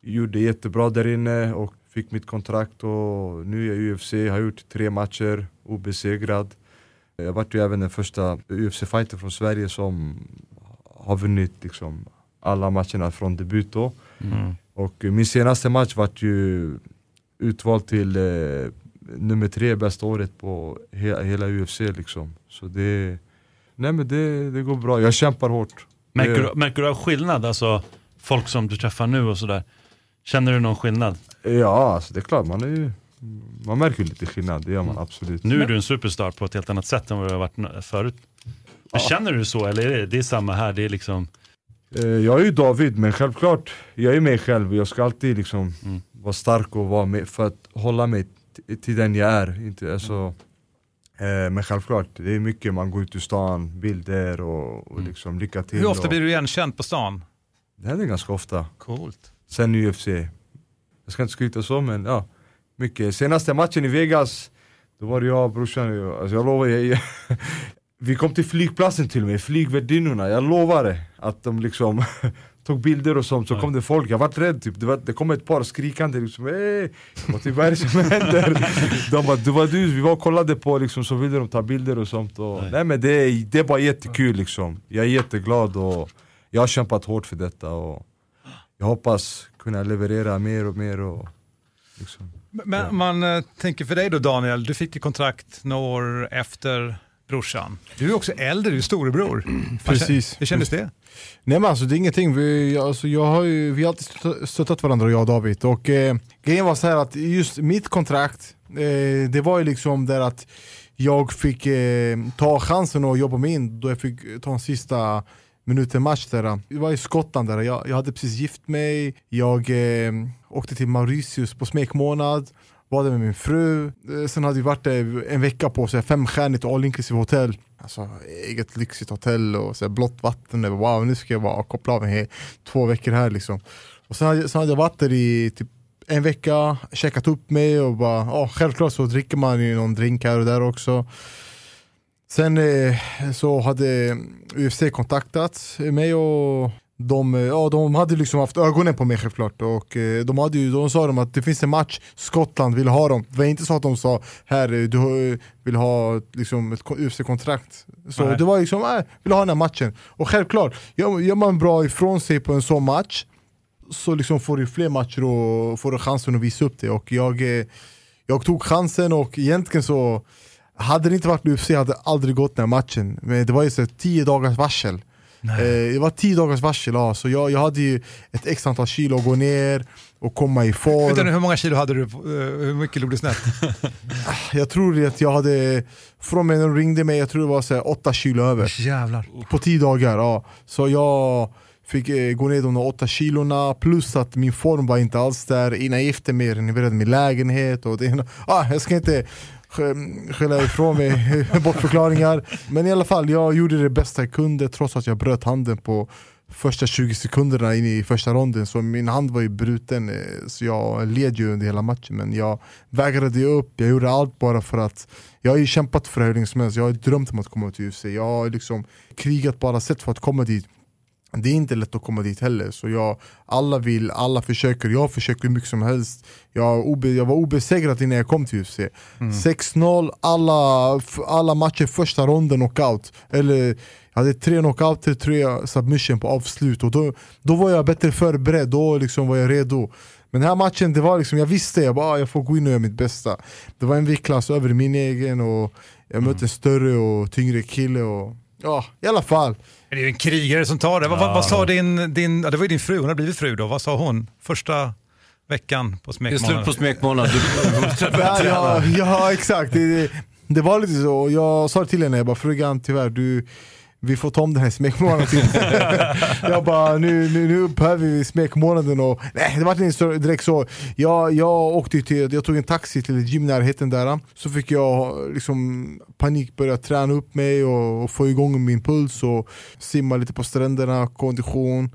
gjorde jättebra där inne och fick mitt kontrakt och nu är jag i UFC, har gjort tre matcher, obesegrad. Jag vart ju även den första UFC-fighter från Sverige som har vunnit liksom alla matcherna från debut då. Mm. Och min senaste match vart ju utvald till eh, nummer tre bästa året på he hela UFC liksom. Så det, nej men det, det går bra, jag kämpar hårt. Märker, du, märker du av skillnad? Alltså folk som du träffar nu och sådär. Känner du någon skillnad? Ja, alltså det är klart, man, är ju, man märker lite skillnad, det gör man absolut. Nu är du en superstar på ett helt annat sätt än vad du har varit förut. Men Känner du så eller är det, det är samma här? Det är liksom... Eh, Jag är ju David, men självklart, jag är mig själv. Jag ska alltid liksom Mm. Vara stark och vara med för att hålla mig till den jag är. Inte, alltså, eh, men självklart, det är mycket, man går ut ur stan, bilder och, och liksom lycka till. Hur ofta och, blir du igenkänd på stan? Det händer ganska ofta. Coolt. Sen UFC. Jag ska inte skryta så men ja, mycket. Senaste matchen i Vegas, då var det jag och brorsan, och jag, alltså jag lovar, jag, jag, vi kom till flygplatsen till och med, flygvärdinnorna, jag lovar det, att de liksom tog bilder och sånt, så kom det folk, jag vart rädd typ, det, var, det kom ett par skrikande liksom! Och typ vad är det som händer? De bara, det var du, vi var och kollade på liksom, så ville de ta bilder och sånt och, Nej. nej. men det, är- det är bara jättekul liksom, jag är jätteglad och jag har kämpat hårt för detta och jag hoppas kunna leverera mer och mer och liksom. Men man eh, tänker för dig då Daniel, du fick ju kontrakt några år efter brorsan. Du är också äldre, du är storebror. Precis. Hur kändes det? Nej men alltså det är ingenting, vi, alltså, jag har ju, vi har alltid stöttat- stöttat varandra jag och David. Och eh, grejen var så här att just mitt kontrakt, eh, det var ju liksom där att jag fick eh, ta chansen och jobba mig in då jag fick ta en sista minuten match där. Vi var i Skottland där, jag, jag hade precis gift mig, jag eh, åkte till Mauritius på smekmånad, var där med min fru, eh, sen hade vi varit där en vecka på så här, femstjärnigt all inclusive hotell. Alltså eget lyxigt hotell och så här, blått vatten, wow nu ska jag bara koppla av mig två veckor här liksom. Och sen hade, sen hade jag varit där i typ en vecka, checkat upp mig och bara, oh, självklart så dricker man ju någon drink här och där också. Sen eh, så hade UFC kontaktat mig och de, eh, ja, de hade liksom haft ögonen på mig självklart och eh, de, hade ju, de sa dem att det finns en match, Skottland vill ha dem. Det var inte så att de sa här eh, du vill ha liksom, ett UFC-kontrakt. Så Nej. det var liksom, äh, vill ha den här matchen. Och självklart, gör, gör man bra ifrån sig på en sån match så liksom får du fler matcher och får du chansen att visa upp det. Och jag, jag tog chansen och egentligen så hade det inte varit UFC hade jag aldrig gått den här matchen. Men det var ju så tio dagars varsel. Eh, det var tio dagars varsel, ja. så jag, jag hade ju ett x antal kilo att gå ner och komma i form. Vänta nu, hur många kilo hade du? eh, Hur mycket låg du snett? Jag tror att jag hade, från när de ringde mig, jag tror det var så här, åtta kilo över. Jävlar. På tio dagar, ja. Så jag fick eh, gå ner de där åtta kilorna, plus att min form var inte alls där. Innan jag gifte mig renoverade min lägenhet. Och det, ena- ah, jag ska inte skälla ifrån mig bortförklaringar. Men i alla fall, jag gjorde det bästa jag kunde trots att jag bröt handen på första 20 sekunderna in i första ronden. Så min hand var ju bruten, eh, så jag led ju under hela matchen. Men jag vägrade ge upp, jag gjorde allt bara för att jag har ju kämpat för hur länge som helst. Jag har drömt om att komma till UFC. Jag har liksom krigat på alla sätt för att komma dit. Det är inte lätt att komma dit heller, så jag, alla vill, alla försöker, jag försöker hur mycket som helst. Jag, obe, jag var obesegrad innan jag kom till UFC 6-0, alla, alla matcher första ronden knockout. Eller jag hade tre knockouter, tre submission på avslut. Och då, då var jag bättre förberedd, då liksom var jag redo. Men den här matchen, det var liksom, jag visste jag bara, ah, jag får gå in och göra mitt bästa. Det var en viktklass över min egen och jag mötte en större och tyngre kille och ja, i alla fall Det är ju en krigare som tar det. Vad, vad, vad sa din, din, ja, det var ju din fru, hon har blivit fru då. Vad sa hon första veckan på Det är slut smekmånaden? på smekmånad. Du, ja, ja, ja exakt, det, det, det var lite så. Jag sa till henne, jag bara frugan tyvärr, du, vi får ta om den här smekmånaden jag bara, nu, nu, nu behöver vi smekmånaden och nej det var inte så- direkt så. Jag, jag åkte till, jag tog en taxi till ett gym närheten där, så fick jag liksom panik börja träna upp mig och, och få igång min puls och simma lite på stränderna, kondition.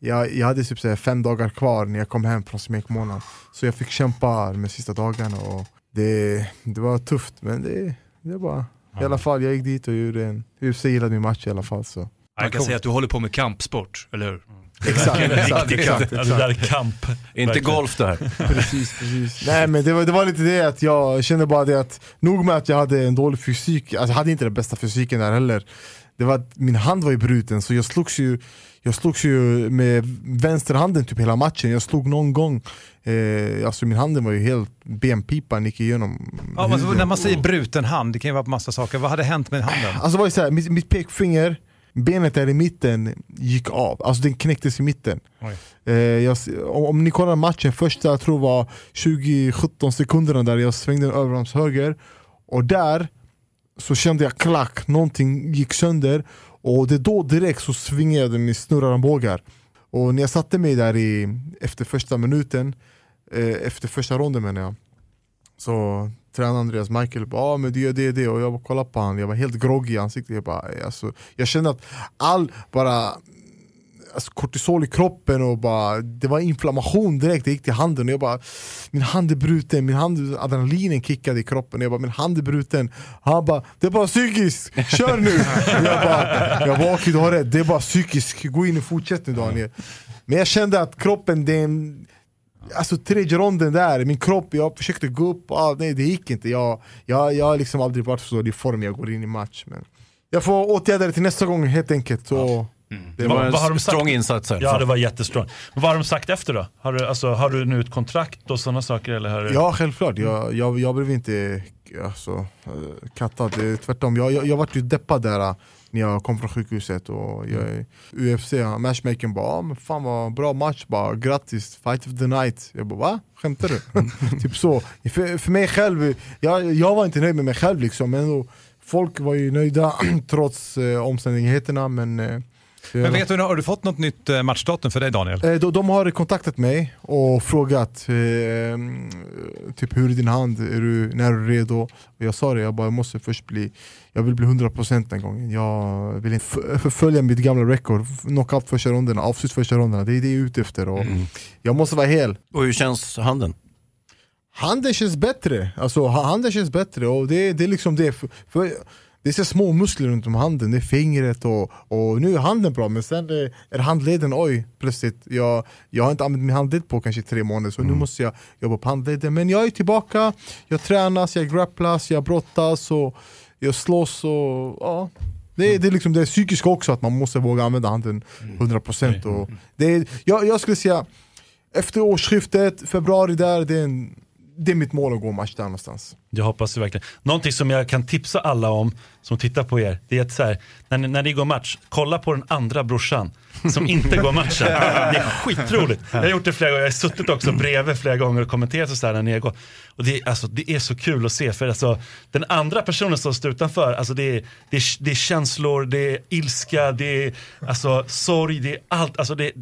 Jag, jag hade typ så här fem dagar kvar när jag kom hem från smekmånaden Så jag fick kämpa de sista dagarna och det, det var tufft men det, det var I alla fall, jag gick dit och gjorde en UFC gillade min match i alla fall så Man kan säga att du håller på med kampsport, eller hur? Exakt, exakt, exakt, det där är kamp. inte golf det här. Precis, precis. Nej men det var, det var lite det att jag kände bara det att Nog med att jag hade en dålig fysik, alltså jag hade inte den bästa fysiken där heller Det var min hand var ju bruten så jag slogs ju Jag slogs ju med vänsterhanden typ hela matchen, jag slog någon gång eh, Alltså min hand var ju helt, benpipan gick igenom Ja, men när man säger bruten hand, det kan ju vara på massa saker. Vad hade hänt med handen? Alltså det var ju så här, mitt, mitt pekfinger, benet där i mitten gick av, alltså den knäcktes i mitten. Eh, jag, om, om ni kollar matchen, första jag tror var 20-17 sekunderna där jag svängde den överarms höger. Och där så kände jag klack, någonting gick sönder Och det då direkt så svingade min snurrarmbågar Och när jag satte mig där i, efter första minuten, eh, efter första ronden menar jag så tränade Andreas Michael bara ah, men du gör det och det. Och jag bara kollade på honom, jag var helt groggy i ansiktet jag, bara, alltså, jag kände att all bara alltså, kortisol i kroppen och bara, det var inflammation direkt, det gick till handen. Och jag bara Min hand är bruten, min hand, adrenalinen kickade i kroppen. Och jag bara min hand är bruten. Han bara, det är bara psykiskt, kör nu! jag bara, jag bara okej du har rätt, det är bara psykiskt, gå in och fortsätt nu Daniel. Men jag kände att kroppen, det är en Alltså tredje ronden där, min kropp, jag försökte gå upp, ah, nej det gick inte. Jag, jag, jag har liksom aldrig varit så i form jag går in i match men Jag får åtgärda det till nästa gång helt enkelt. Så det Vad- var vad har en de sagt? strong insats. Ja, det var jättestrong. Vad har de sagt efter då? Har du, alltså, har du nu ett kontrakt och sådana saker? Eller har du... Ja självklart, jag, jag, jag blev inte alltså, eh, kattad, Det är tvärtom Jag, jag, jag vart ju deppad där eh, när jag kom från sjukhuset och jag, UFC, matchmakern bara ah, men fan vad bra match, bara grattis, fight of the night Jag bara va? Skämtar du? typ så, för, för mig själv, jag, jag var inte nöjd med mig själv liksom men ändå, Folk var ju nöjda trots eh, omständigheterna men eh, Men vet du, har du fått något nytt eh, matchdatum för dig Daniel? Eh, de, de har kontaktat mig och frågat eh, typ hur är din hand, är du, när är du redo? Och jag sa det, jag bara jag måste först bli, jag vill bli 100% den gången. Jag vill inte förfölja mitt gamla record, knockout första ronderna, avslut första ronderna, det är det jag är ute efter. Och Jag måste vara hel. Och hur känns handen? Handen känns bättre, alltså ha- handen känns bättre och det, det är liksom det. För, för det är så små muskler runt om handen, det är fingret och, och nu är handen bra men sen är, är handleden, oj plötsligt, jag, jag har inte använt min handled på kanske tre månader så nu måste jag jobba på handleden. Men jag är tillbaka, jag tränas, jag grapplas, jag brottas och jag slåss och ja. Det är, det är liksom det psykiska också, att man måste våga använda handen 100% och det är, jag, jag skulle säga efter årsskiftet, februari där, det är, en, det är mitt mål att gå match där någonstans. Jag hoppas det verkligen. Någonting som jag kan tipsa alla om som tittar på er, det är att så här, när, ni- när ni går match, kolla på den andra brorsan som inte går matchen. Det är skitroligt. Jag har gjort det flera gånger, jag har suttit också bredvid flera gånger och kommenterat och så här när ni går. Och det, är, alltså, det är så kul att se, för alltså, den andra personen som står utanför, alltså, det, är, det, är, det är känslor, det är ilska, det är alltså, sorg, det är allt. Alltså, det,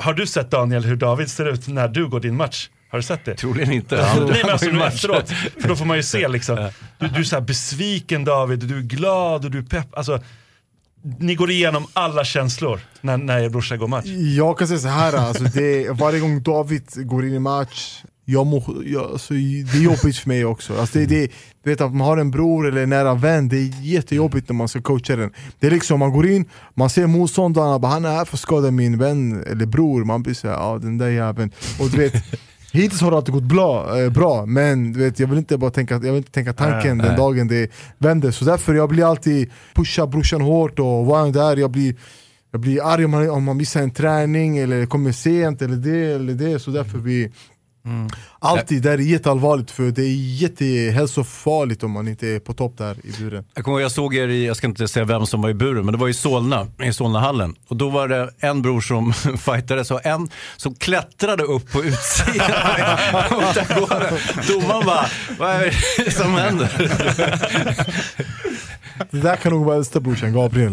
har du sett Daniel hur David ser ut när du går din match? Har du sett det? Troligen inte. Nej men alltså nu efteråt, för då får man ju se liksom. Du, du är så här besviken David, du är glad och du är pepp. Alltså, ni går igenom alla känslor när, när er brorsa går match. Jag kan säga så här, alltså det, varje gång David går in i match, jag må, jag, alltså, det är jobbigt för mig också. Alltså det, det, du vet att man har en bror eller en nära vän, det är jättejobbigt när man ska coacha den. Det är liksom, man går in, man ser motståndarna, bara, han är här för att skada min vän eller bror, man blir såhär, ja den där jäveln. Och du vet, Hittills har det alltid gått bra, eh, bra men vet, jag vill inte bara tänka, jag vill inte tänka tanken Nej, den nej. dagen det vänder. Så därför jag blir alltid pusha brorsan hårt och vara där, jag blir jag blir arg om man, om man missar en träning eller kommer sent eller det eller det, så därför vi Mm. Alltid, det är jätteallvarligt för det är jättehälsofarligt om man inte är på topp där i buren Jag kommer ihåg, jag såg er i, jag ska inte säga vem som var i buren, men det var i Solna, i Solnahallen. Och då var det en bror som fightades och en som klättrade upp på utsidan av. Domaren bara, vad är det som händer? Det där kan nog vara äldsta brorsan, Gabriel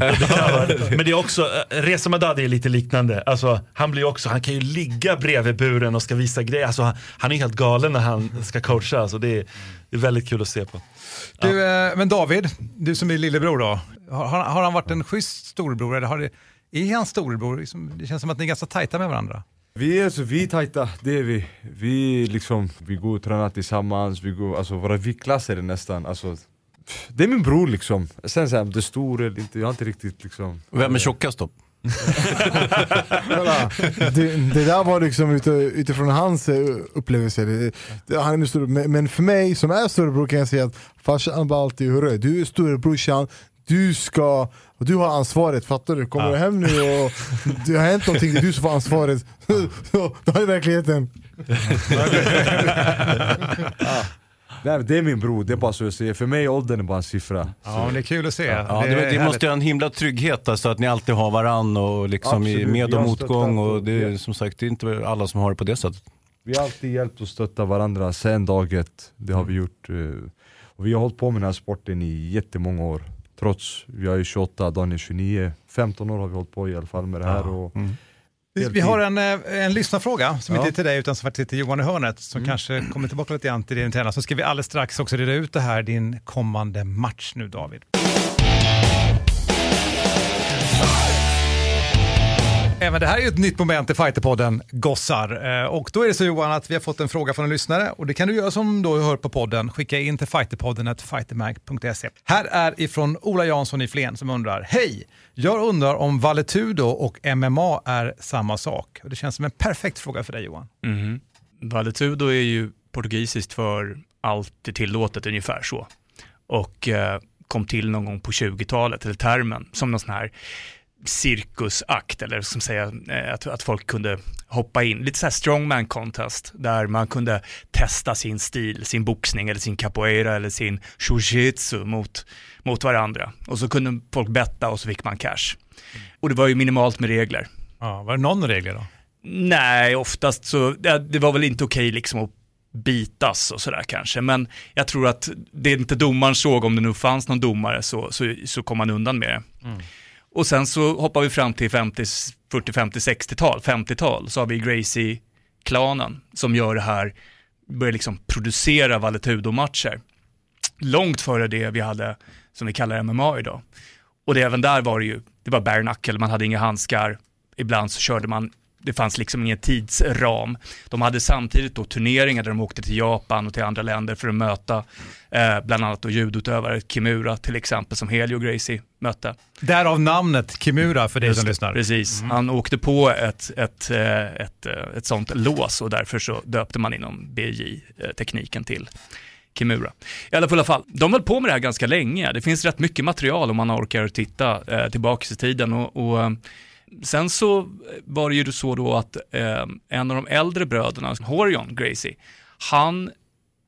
Men det är också, eh, Reza Madadi är lite liknande. Alltså, han blir också, han kan ju ligga bredvid buren och ska visa grejer. Alltså, han, han är helt galen när han ska coacha. Alltså, det, är, det är väldigt kul att se på. Du, eh, men David, du som är lillebror då, har, har han varit en schysst storebror eller har det, är han storebror? Liksom, Det känns som att ni är ganska tajta med varandra. Vi är, så, vi är tajta, det är vi. Vi, liksom, vi går och tränar tillsammans, vi går, alltså, våra viktklasser är nästan, alltså, det är min bror liksom. Sen så här, om det är stor eller inte, jag har inte riktigt liksom Vem är tjockast då? Kolla, det, det där var liksom ute, utifrån hans eh, upplevelse det, det, han är min stor, men, men för mig som är storebror kan jag säga att farsan bara alltid hörru, du är storebrorsan du ska, och du har ansvaret, fattar du? Kommer du hem nu och det har hänt någonting, det är du som får ansvaret. Så, Då är verkligheten. Men det är min bror, det är bara så jag säger. För mig är åldern bara en siffra. Ja, men det är kul att se. Ja, Det det, det måste ju ha en himla trygghet alltså, att ni alltid har varann och liksom i med och har motgång. Och det är som sagt det är inte alla som har det på det sättet. Vi har alltid hjälpt och stöttat varandra sen dag ett, det har vi gjort. eh, Och vi har hållit på med den här sporten i jättemånga år. Trots, jag är 28, Dan är 29, 15 år har vi hållit på i alla fall med det här. Och Vi, vi har en, eh, en lyssnarfråga som Ja. inte är till dig utan som faktiskt till Johan i hörnet som kanske kommer tillbaka lite grann till din träning. Så ska vi alldeles strax också reda ut det här, din kommande match nu David. Även det här är ju ett nytt moment i Fighterpodden, gossar. Eh, och då är det så Johan att vi har fått en fråga från en lyssnare och det kan du göra som då hör på podden. Skicka in till fighterpodden fightermag.se. Här är ifrån Ola Jansson i Flen som undrar, hej! Jag undrar om Valetudo och MMA är samma sak. Och det känns som en perfekt fråga för dig Johan. Mhm. Valetudo är ju portugisiskt för allt är tillåtet, ungefär så. Och eh, kom till någon gång på 20-talet, eller termen, som någon sån här cirkusakt, eller som säga eh, att, att folk kunde hoppa in. Lite så här strongman contest, där man kunde testa sin stil, sin boxning eller sin capoeira eller sin shujitsu mot, mot varandra. Och så kunde folk betta och så fick man cash. Och det var ju minimalt med regler. Ja, var det någon regler då? Nej, oftast så, det, det var väl inte okej liksom att bitas och sådär kanske, men jag tror att det inte domaren såg, om det nu fanns någon domare, så, så, så kom man undan med det. Och sen så hoppar vi fram till 50, 40, 50, 60-tal, 50-tal, så har vi Gracie-klanen som gör det här, börjar liksom producera Valetudo-matcher. Långt före det vi hade, som vi kallar MMA idag. Och det, även där var det ju, det var bare knuckle, man hade inga handskar, ibland så körde man det fanns liksom ingen tidsram. De hade samtidigt då turneringar där de åkte till Japan och till andra länder för att möta eh, bland annat då judutövare, Kimura till exempel, som Helio Gracie mötte. Därav namnet Kimura för dig Just som lyssnar. Precis, han åkte på ett, ett, eh, ett, eh, ett sånt lås och därför så döpte man inom BJ-tekniken till Kimura. I alla fall, fall, de höll på med det här ganska länge. Det finns rätt mycket material om man orkar titta eh, tillbaka i tiden. Och, och, eh, sen så var det ju så då att eh, en av de äldre bröderna, Horion Gracie, han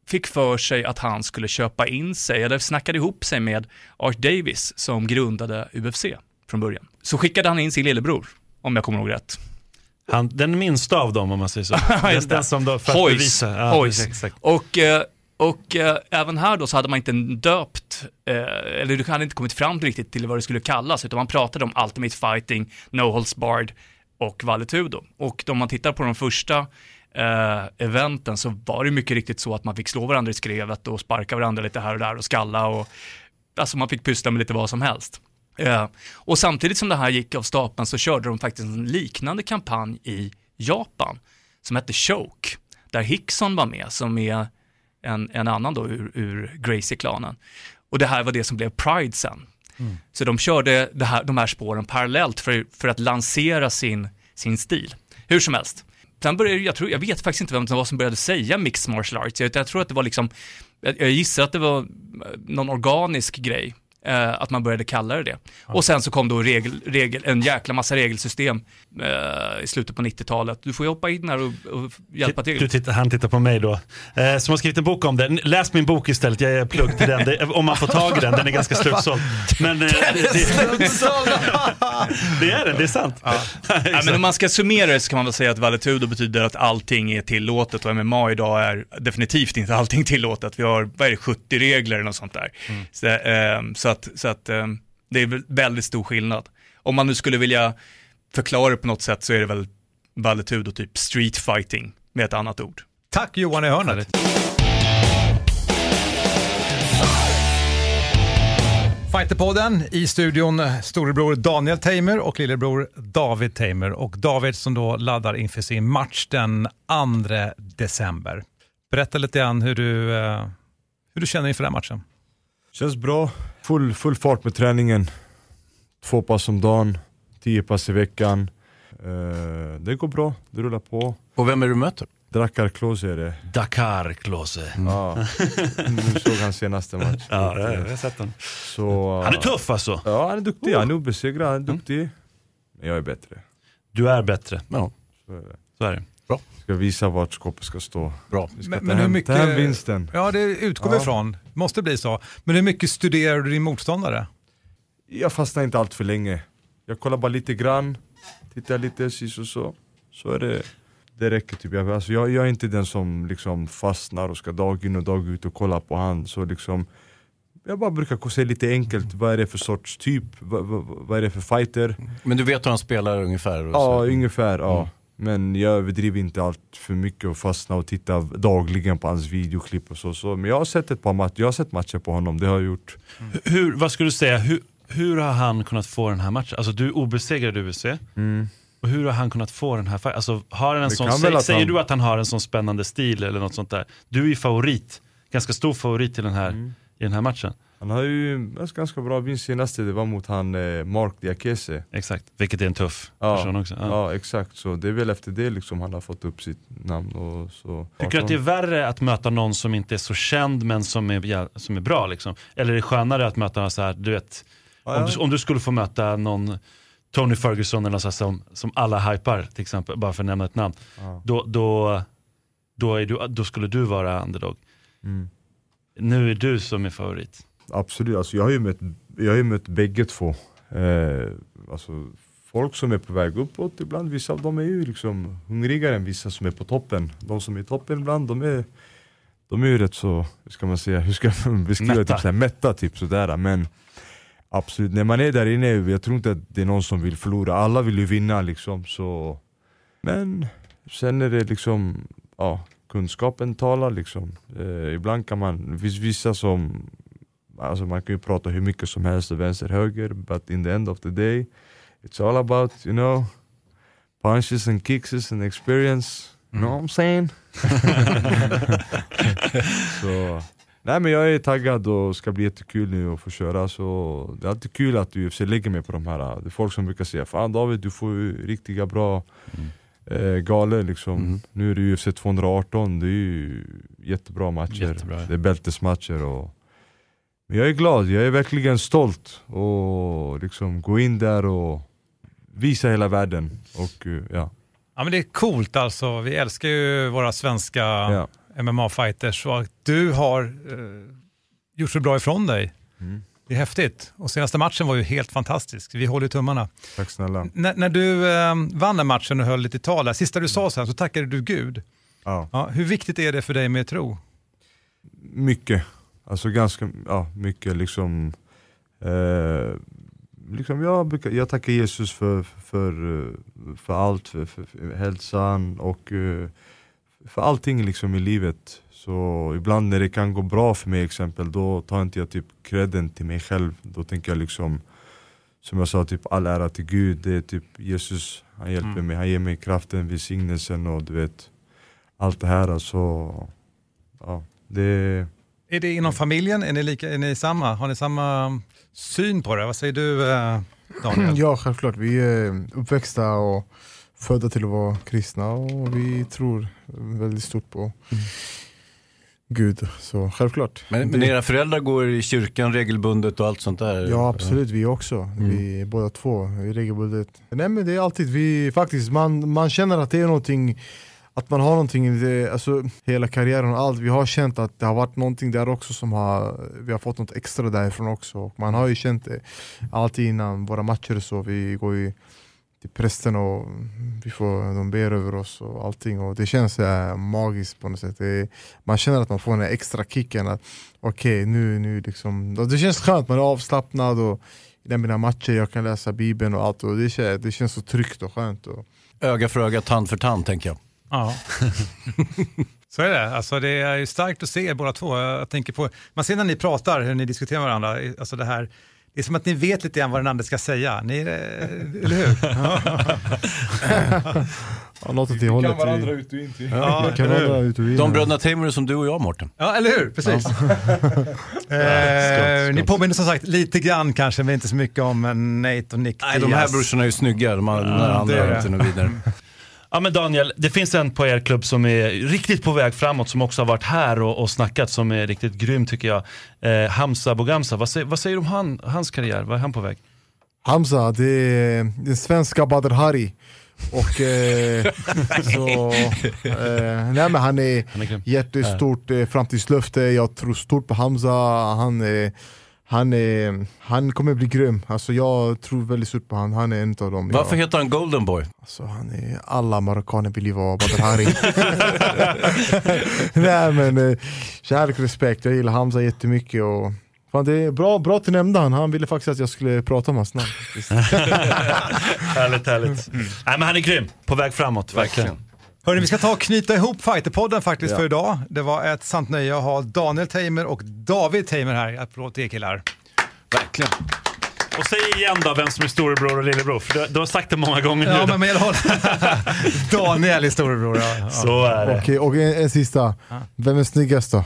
fick för sig att han skulle köpa in sig, eller snackade ihop sig med Art Davis som grundade UFC från början. Så skickade han in sin lillebror, om jag kommer ihåg rätt. Han, den minsta av dem om man säger så. Den, den som då, för att Hoys. bevisa. Ja, Hoys. exakt. Och, eh, och eh, även här då så hade man inte döpt, eh, eller du hade inte kommit fram riktigt till vad det skulle kallas, utan man pratade om Ultimate Fighting, No Holds Barred och Valetudo. Och om man tittar på de första eh, eventen så var det mycket riktigt så att man fick slå varandra i skrevet och sparka varandra lite här och där och skalla och alltså man fick pyssla med lite vad som helst. Eh, och samtidigt som det här gick av stapeln så körde de faktiskt en liknande kampanj i Japan som hette Choke, där Hickson var med som är en, en annan då ur, ur Gracie-klanen. Och det här var det som blev Pride sen. Så de körde här, de här spåren parallellt för, för att lansera sin, sin stil. Hur som helst. Sen började, jag, tror, jag vet faktiskt inte vem det var som började säga mixed martial arts. Jag, jag tror att det var liksom, jag, jag gissar att det var eh, någon organisk grej. Eh, att man började kalla det det. Och sen så kom då regel, regel, en jäkla massa regelsystem eh, i slutet på 90-talet. Du får ju hoppa in här och, och hjälpa till. Du tittar, han tittar på mig då. Eh, som har skrivit en bok om det. Läs min bok istället, jag är plugg till den. Det, om man får tag i den, den är ganska slutsåld. Men eh, det, det, det är den, det är sant. Ja, men om man ska summera det så kan man väl säga att Valetudo betyder att allting är tillåtet och MMA idag är definitivt inte allting tillåtet. Vi har, vad är det, 70 regler eller något sånt där. Så, ehm, så att, så att ehm, det är väl väldigt stor skillnad. Om man nu skulle vilja förklara det på något sätt så är det väl Valetudo typ street fighting med ett annat ord. Tack Johan i hörnet. Fighterpodden i studion storebror Daniel Tamer och lillebror David Tamer. Och David som då laddar inför sin match den 2 december. Berätta lite grann hur du, eh, hur du känner inför den matchen. Känns bra, full, full fart med träningen. Två pass om dagen, tio pass i veckan. Eh, det går bra, det rullar på. Och vem är du möter? Drakkar Klose är det. Dakar Klose. Ja. Nu såg han senaste match. Ja, det har jag sett den. Så, Han är tuff alltså. Ja, han är duktig. Han är obesegrad, han är duktig. Men jag är bättre. Du är bättre. Ja. Så är det. Så är det. Ska visa vart skåpet ska stå. Bra. Vi ska Men- ta, men hur hem, mycket- ta hem vinsten. Ja, det utgår vi Ja. ifrån. Måste bli så. Men hur mycket studerar du din motståndare? Jag fastnar inte allt för länge. Jag kollar bara lite grann, tittar lite, sis och så. Så är det, det räcker typ. Jag, alltså jag, jag är inte den som liksom fastnar och ska dag in och dag ut och kolla på han. Så liksom, jag bara brukar säga lite enkelt, vad är det för sorts typ? Vad, vad, vad är det för fighter? Men du vet hur han spelar ungefär? Och Ja, så. ungefär. Ja. Men jag överdriver inte allt för mycket och fastnar och tittar dagligen på hans videoklipp och så. så. Men jag har sett ett par matcher, jag har sett matcher på honom, det har jag gjort. Hur, vad skulle du säga, hur, hur har han kunnat få den här matchen? Alltså du är obesegrad i UFC. Och hur har han kunnat få den här fighten? Alltså, har han en Det sån, sä, säger han- du att han har en sån spännande stil eller något sånt där? Du är ju favorit, ganska stor favorit i den här, Mm. i den här matchen. Han har ju en ganska bra vinst senaste, det var mot han eh, Mark Diakese. Exakt, vilket är en tuff Ja, person också. Ja. ja. exakt, så det är väl efter det liksom han har fått upp sitt namn och så. Tycker du att det är värre att möta någon som inte är så känd men som är, som är bra liksom? Eller är det skönare att möta någon så här, du vet, Ja, om, du, om du skulle få möta någon Tony Ferguson eller så som, som alla hypar till exempel, bara för att nämna ett namn. Då, då, då, är du, då skulle du vara underdog. Mm. Nu är du som är favorit. Absolut, alltså jag har ju mött, jag har ju mött bägge två. Eh, alltså, folk som är på väg uppåt ibland, vissa av dem är ju liksom hungrigare än vissa som är på toppen. De som är i toppen ibland, de är, de är ju rätt så, hur ska man säga, hur ska man beskriva Mätta. Typ, såhär, mätta typ sådär. Men Absolut, när man är där inne, jag tror inte att det är någon som vill förlora, alla vill ju vinna liksom så Men sen är det liksom, ja, kunskapen talar liksom eh, Ibland kan man, det finns vissa som Alltså man kan ju prata hur mycket som helst, vänster, höger, but in the end of the day It's all about, you know Punches and kicks and experience, you know what I'm saying? så, nej men jag är taggad och ska bli jättekul nu att få köra. Så Det är alltid kul att UFC lägger mig på de här, det är folk som brukar säga Fan David du får ju riktiga bra eh, galor liksom. Nu är det UFC 218, det är ju jättebra matcher. Jättebra. Det är bältesmatcher och jag är glad, jag är verkligen stolt och liksom gå in där och visa hela världen och eh, ja Ja men det är coolt alltså. Vi älskar ju våra svenska Ja. MMA-fighters och att du har eh, gjort så bra ifrån dig. Mm. Det är häftigt. Och senaste matchen var ju helt fantastisk. Vi håller tummarna. Tack snälla N- när du eh, vann den matchen och höll lite tal, där, sista du sa sen så tackade du Gud. ja. Ja, hur viktigt är det för dig med tro? Mycket, alltså ganska ja, mycket liksom, eh, liksom jag, brukar, jag tackar Jesus för, för, eh, för allt, för, för, för hälsan och eh, för allting liksom i livet. Så ibland när det kan gå bra för mig exempel, då tar inte jag typ credden till mig själv. Då tänker jag liksom, som jag sa, typ all ära till Gud. Det är typ Jesus, han hjälper Mm. mig, han ger mig kraften, välsignelsen och du vet, allt det här. Alltså, ja, det Är det inom familjen? Är ni, lika, är ni samma? Har ni samma syn på det? Vad säger du eh, Daniel? Ja, självklart. Vi är uppväxta och födda till att vara kristna och vi tror väldigt stort på Gud. Så självklart. Men, men era föräldrar går i kyrkan regelbundet och allt sånt där? Ja absolut, vi också. Vi båda två, vi regelbundet. Nej men det är alltid, vi faktiskt, man, man känner att det är någonting att man har någonting, i det, alltså hela karriären och allt, vi har känt att det har varit någonting där också som har, vi har fått något extra därifrån också. Och man har ju känt det alltid innan våra matcher och så, vi går ju till prästen och vi får, de ber över oss och allting och det känns äh, magiskt på något sätt. Det, man känner att man får den här extra kicken att okej nu, nu liksom, det känns skönt, man är avslappnad och i mina matcher jag kan läsa bibeln och allt och det känns, det känns så tryggt och skönt. Och, Öga för öga, tand för tand tänker jag. Ja. Så är det. Alltså, det är ju starkt att se er båda två. Jag tänker på, man ser när ni pratar, hur ni diskuterar med varandra, alltså det här det är som att ni vet lite grann vad den andra ska säga. Ni, eh, eller hur? ja, något åt det hållet. vi- ut och in till. Ja, vi kan eller hur? vara ut och in. De bröderna Tamer är som du och jag Mårten. Ja, eller hur? Precis. eh, ni påminner som sagt lite grann kanske, men inte så mycket om Nate och Nick Nej, de här brorsorna är ju snygga, de det andra är är det. inte något vidare. Ja men Daniel, det finns en på er klubb som är riktigt på väg framåt som också har varit här och, och snackat som är riktigt grym tycker jag. Eh, Hamza Bogamsa, vad säger, vad säger du om han, hans karriär? Vad är han på väg? Hamza, det är den svenska Badr Hari. Och eh, så, eh, nej men han är Han är jättestort eh, framtidslöfte, jag tror stort på Hamza, han, är, han, är, han kommer bli grym. Alltså, jag tror väldigt stort på han, han är en av dem. Varför jag, heter han Golden Boy? alltså, han är, alla marockaner vill ju vara Badr Hari. nej men eh, kärlek och respekt, jag gillar Hamza jättemycket. Och, Fan, det är bra, bra att du nämnde han, han ville faktiskt att jag skulle prata om hans namn. Härligt, härligt. Nej men han är grym, på väg framåt, verkligen. Hörni, vi ska ta och knyta ihop Fighterpodden faktiskt för idag. Det var ett sant nöje att ha Daniel Tamer och David Tamer här. Applåd till er killar. Verkligen. Och säg igen då vem som är storebror och lillebror, för du, du har sagt det många gånger Ja, nu. men med håll. Daniel är storebror. Ja, ja. Så är det. Okej, och en, en sista. Vem är snyggast då?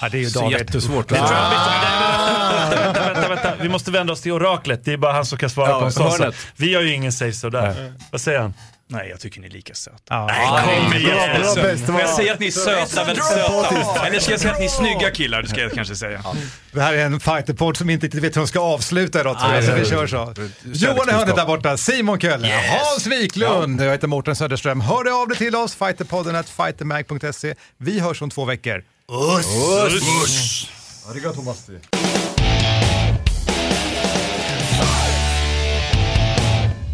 ja, det är ju Så David. jättesvårt. Det tror jag, vänta, vänta, vänta, vänta, vi måste vända oss till oraklet. Det är bara han som kan svara Ja, på en sån sak. Vi har ju ingen say så där. Vad säger han? Nej, jag tycker ni är lika söta. Ja. Kom igen! Bra, bra, jag säga att ni är söta, väldigt söta? Eller ska jag säga att ni är snygga killar? Det ska jag kanske säga. Det här är en fighterpodd som inte riktigt vet hur de ska avsluta idag tror jag, så vi kör så. Johan i hörnet där borta, Simon Kölle, Hans Wiklund, jag heter Mårten Söderström. Hör av dig till oss, fighterpodden at fightermag.se. Vi hörs om två veckor. Arigato masti.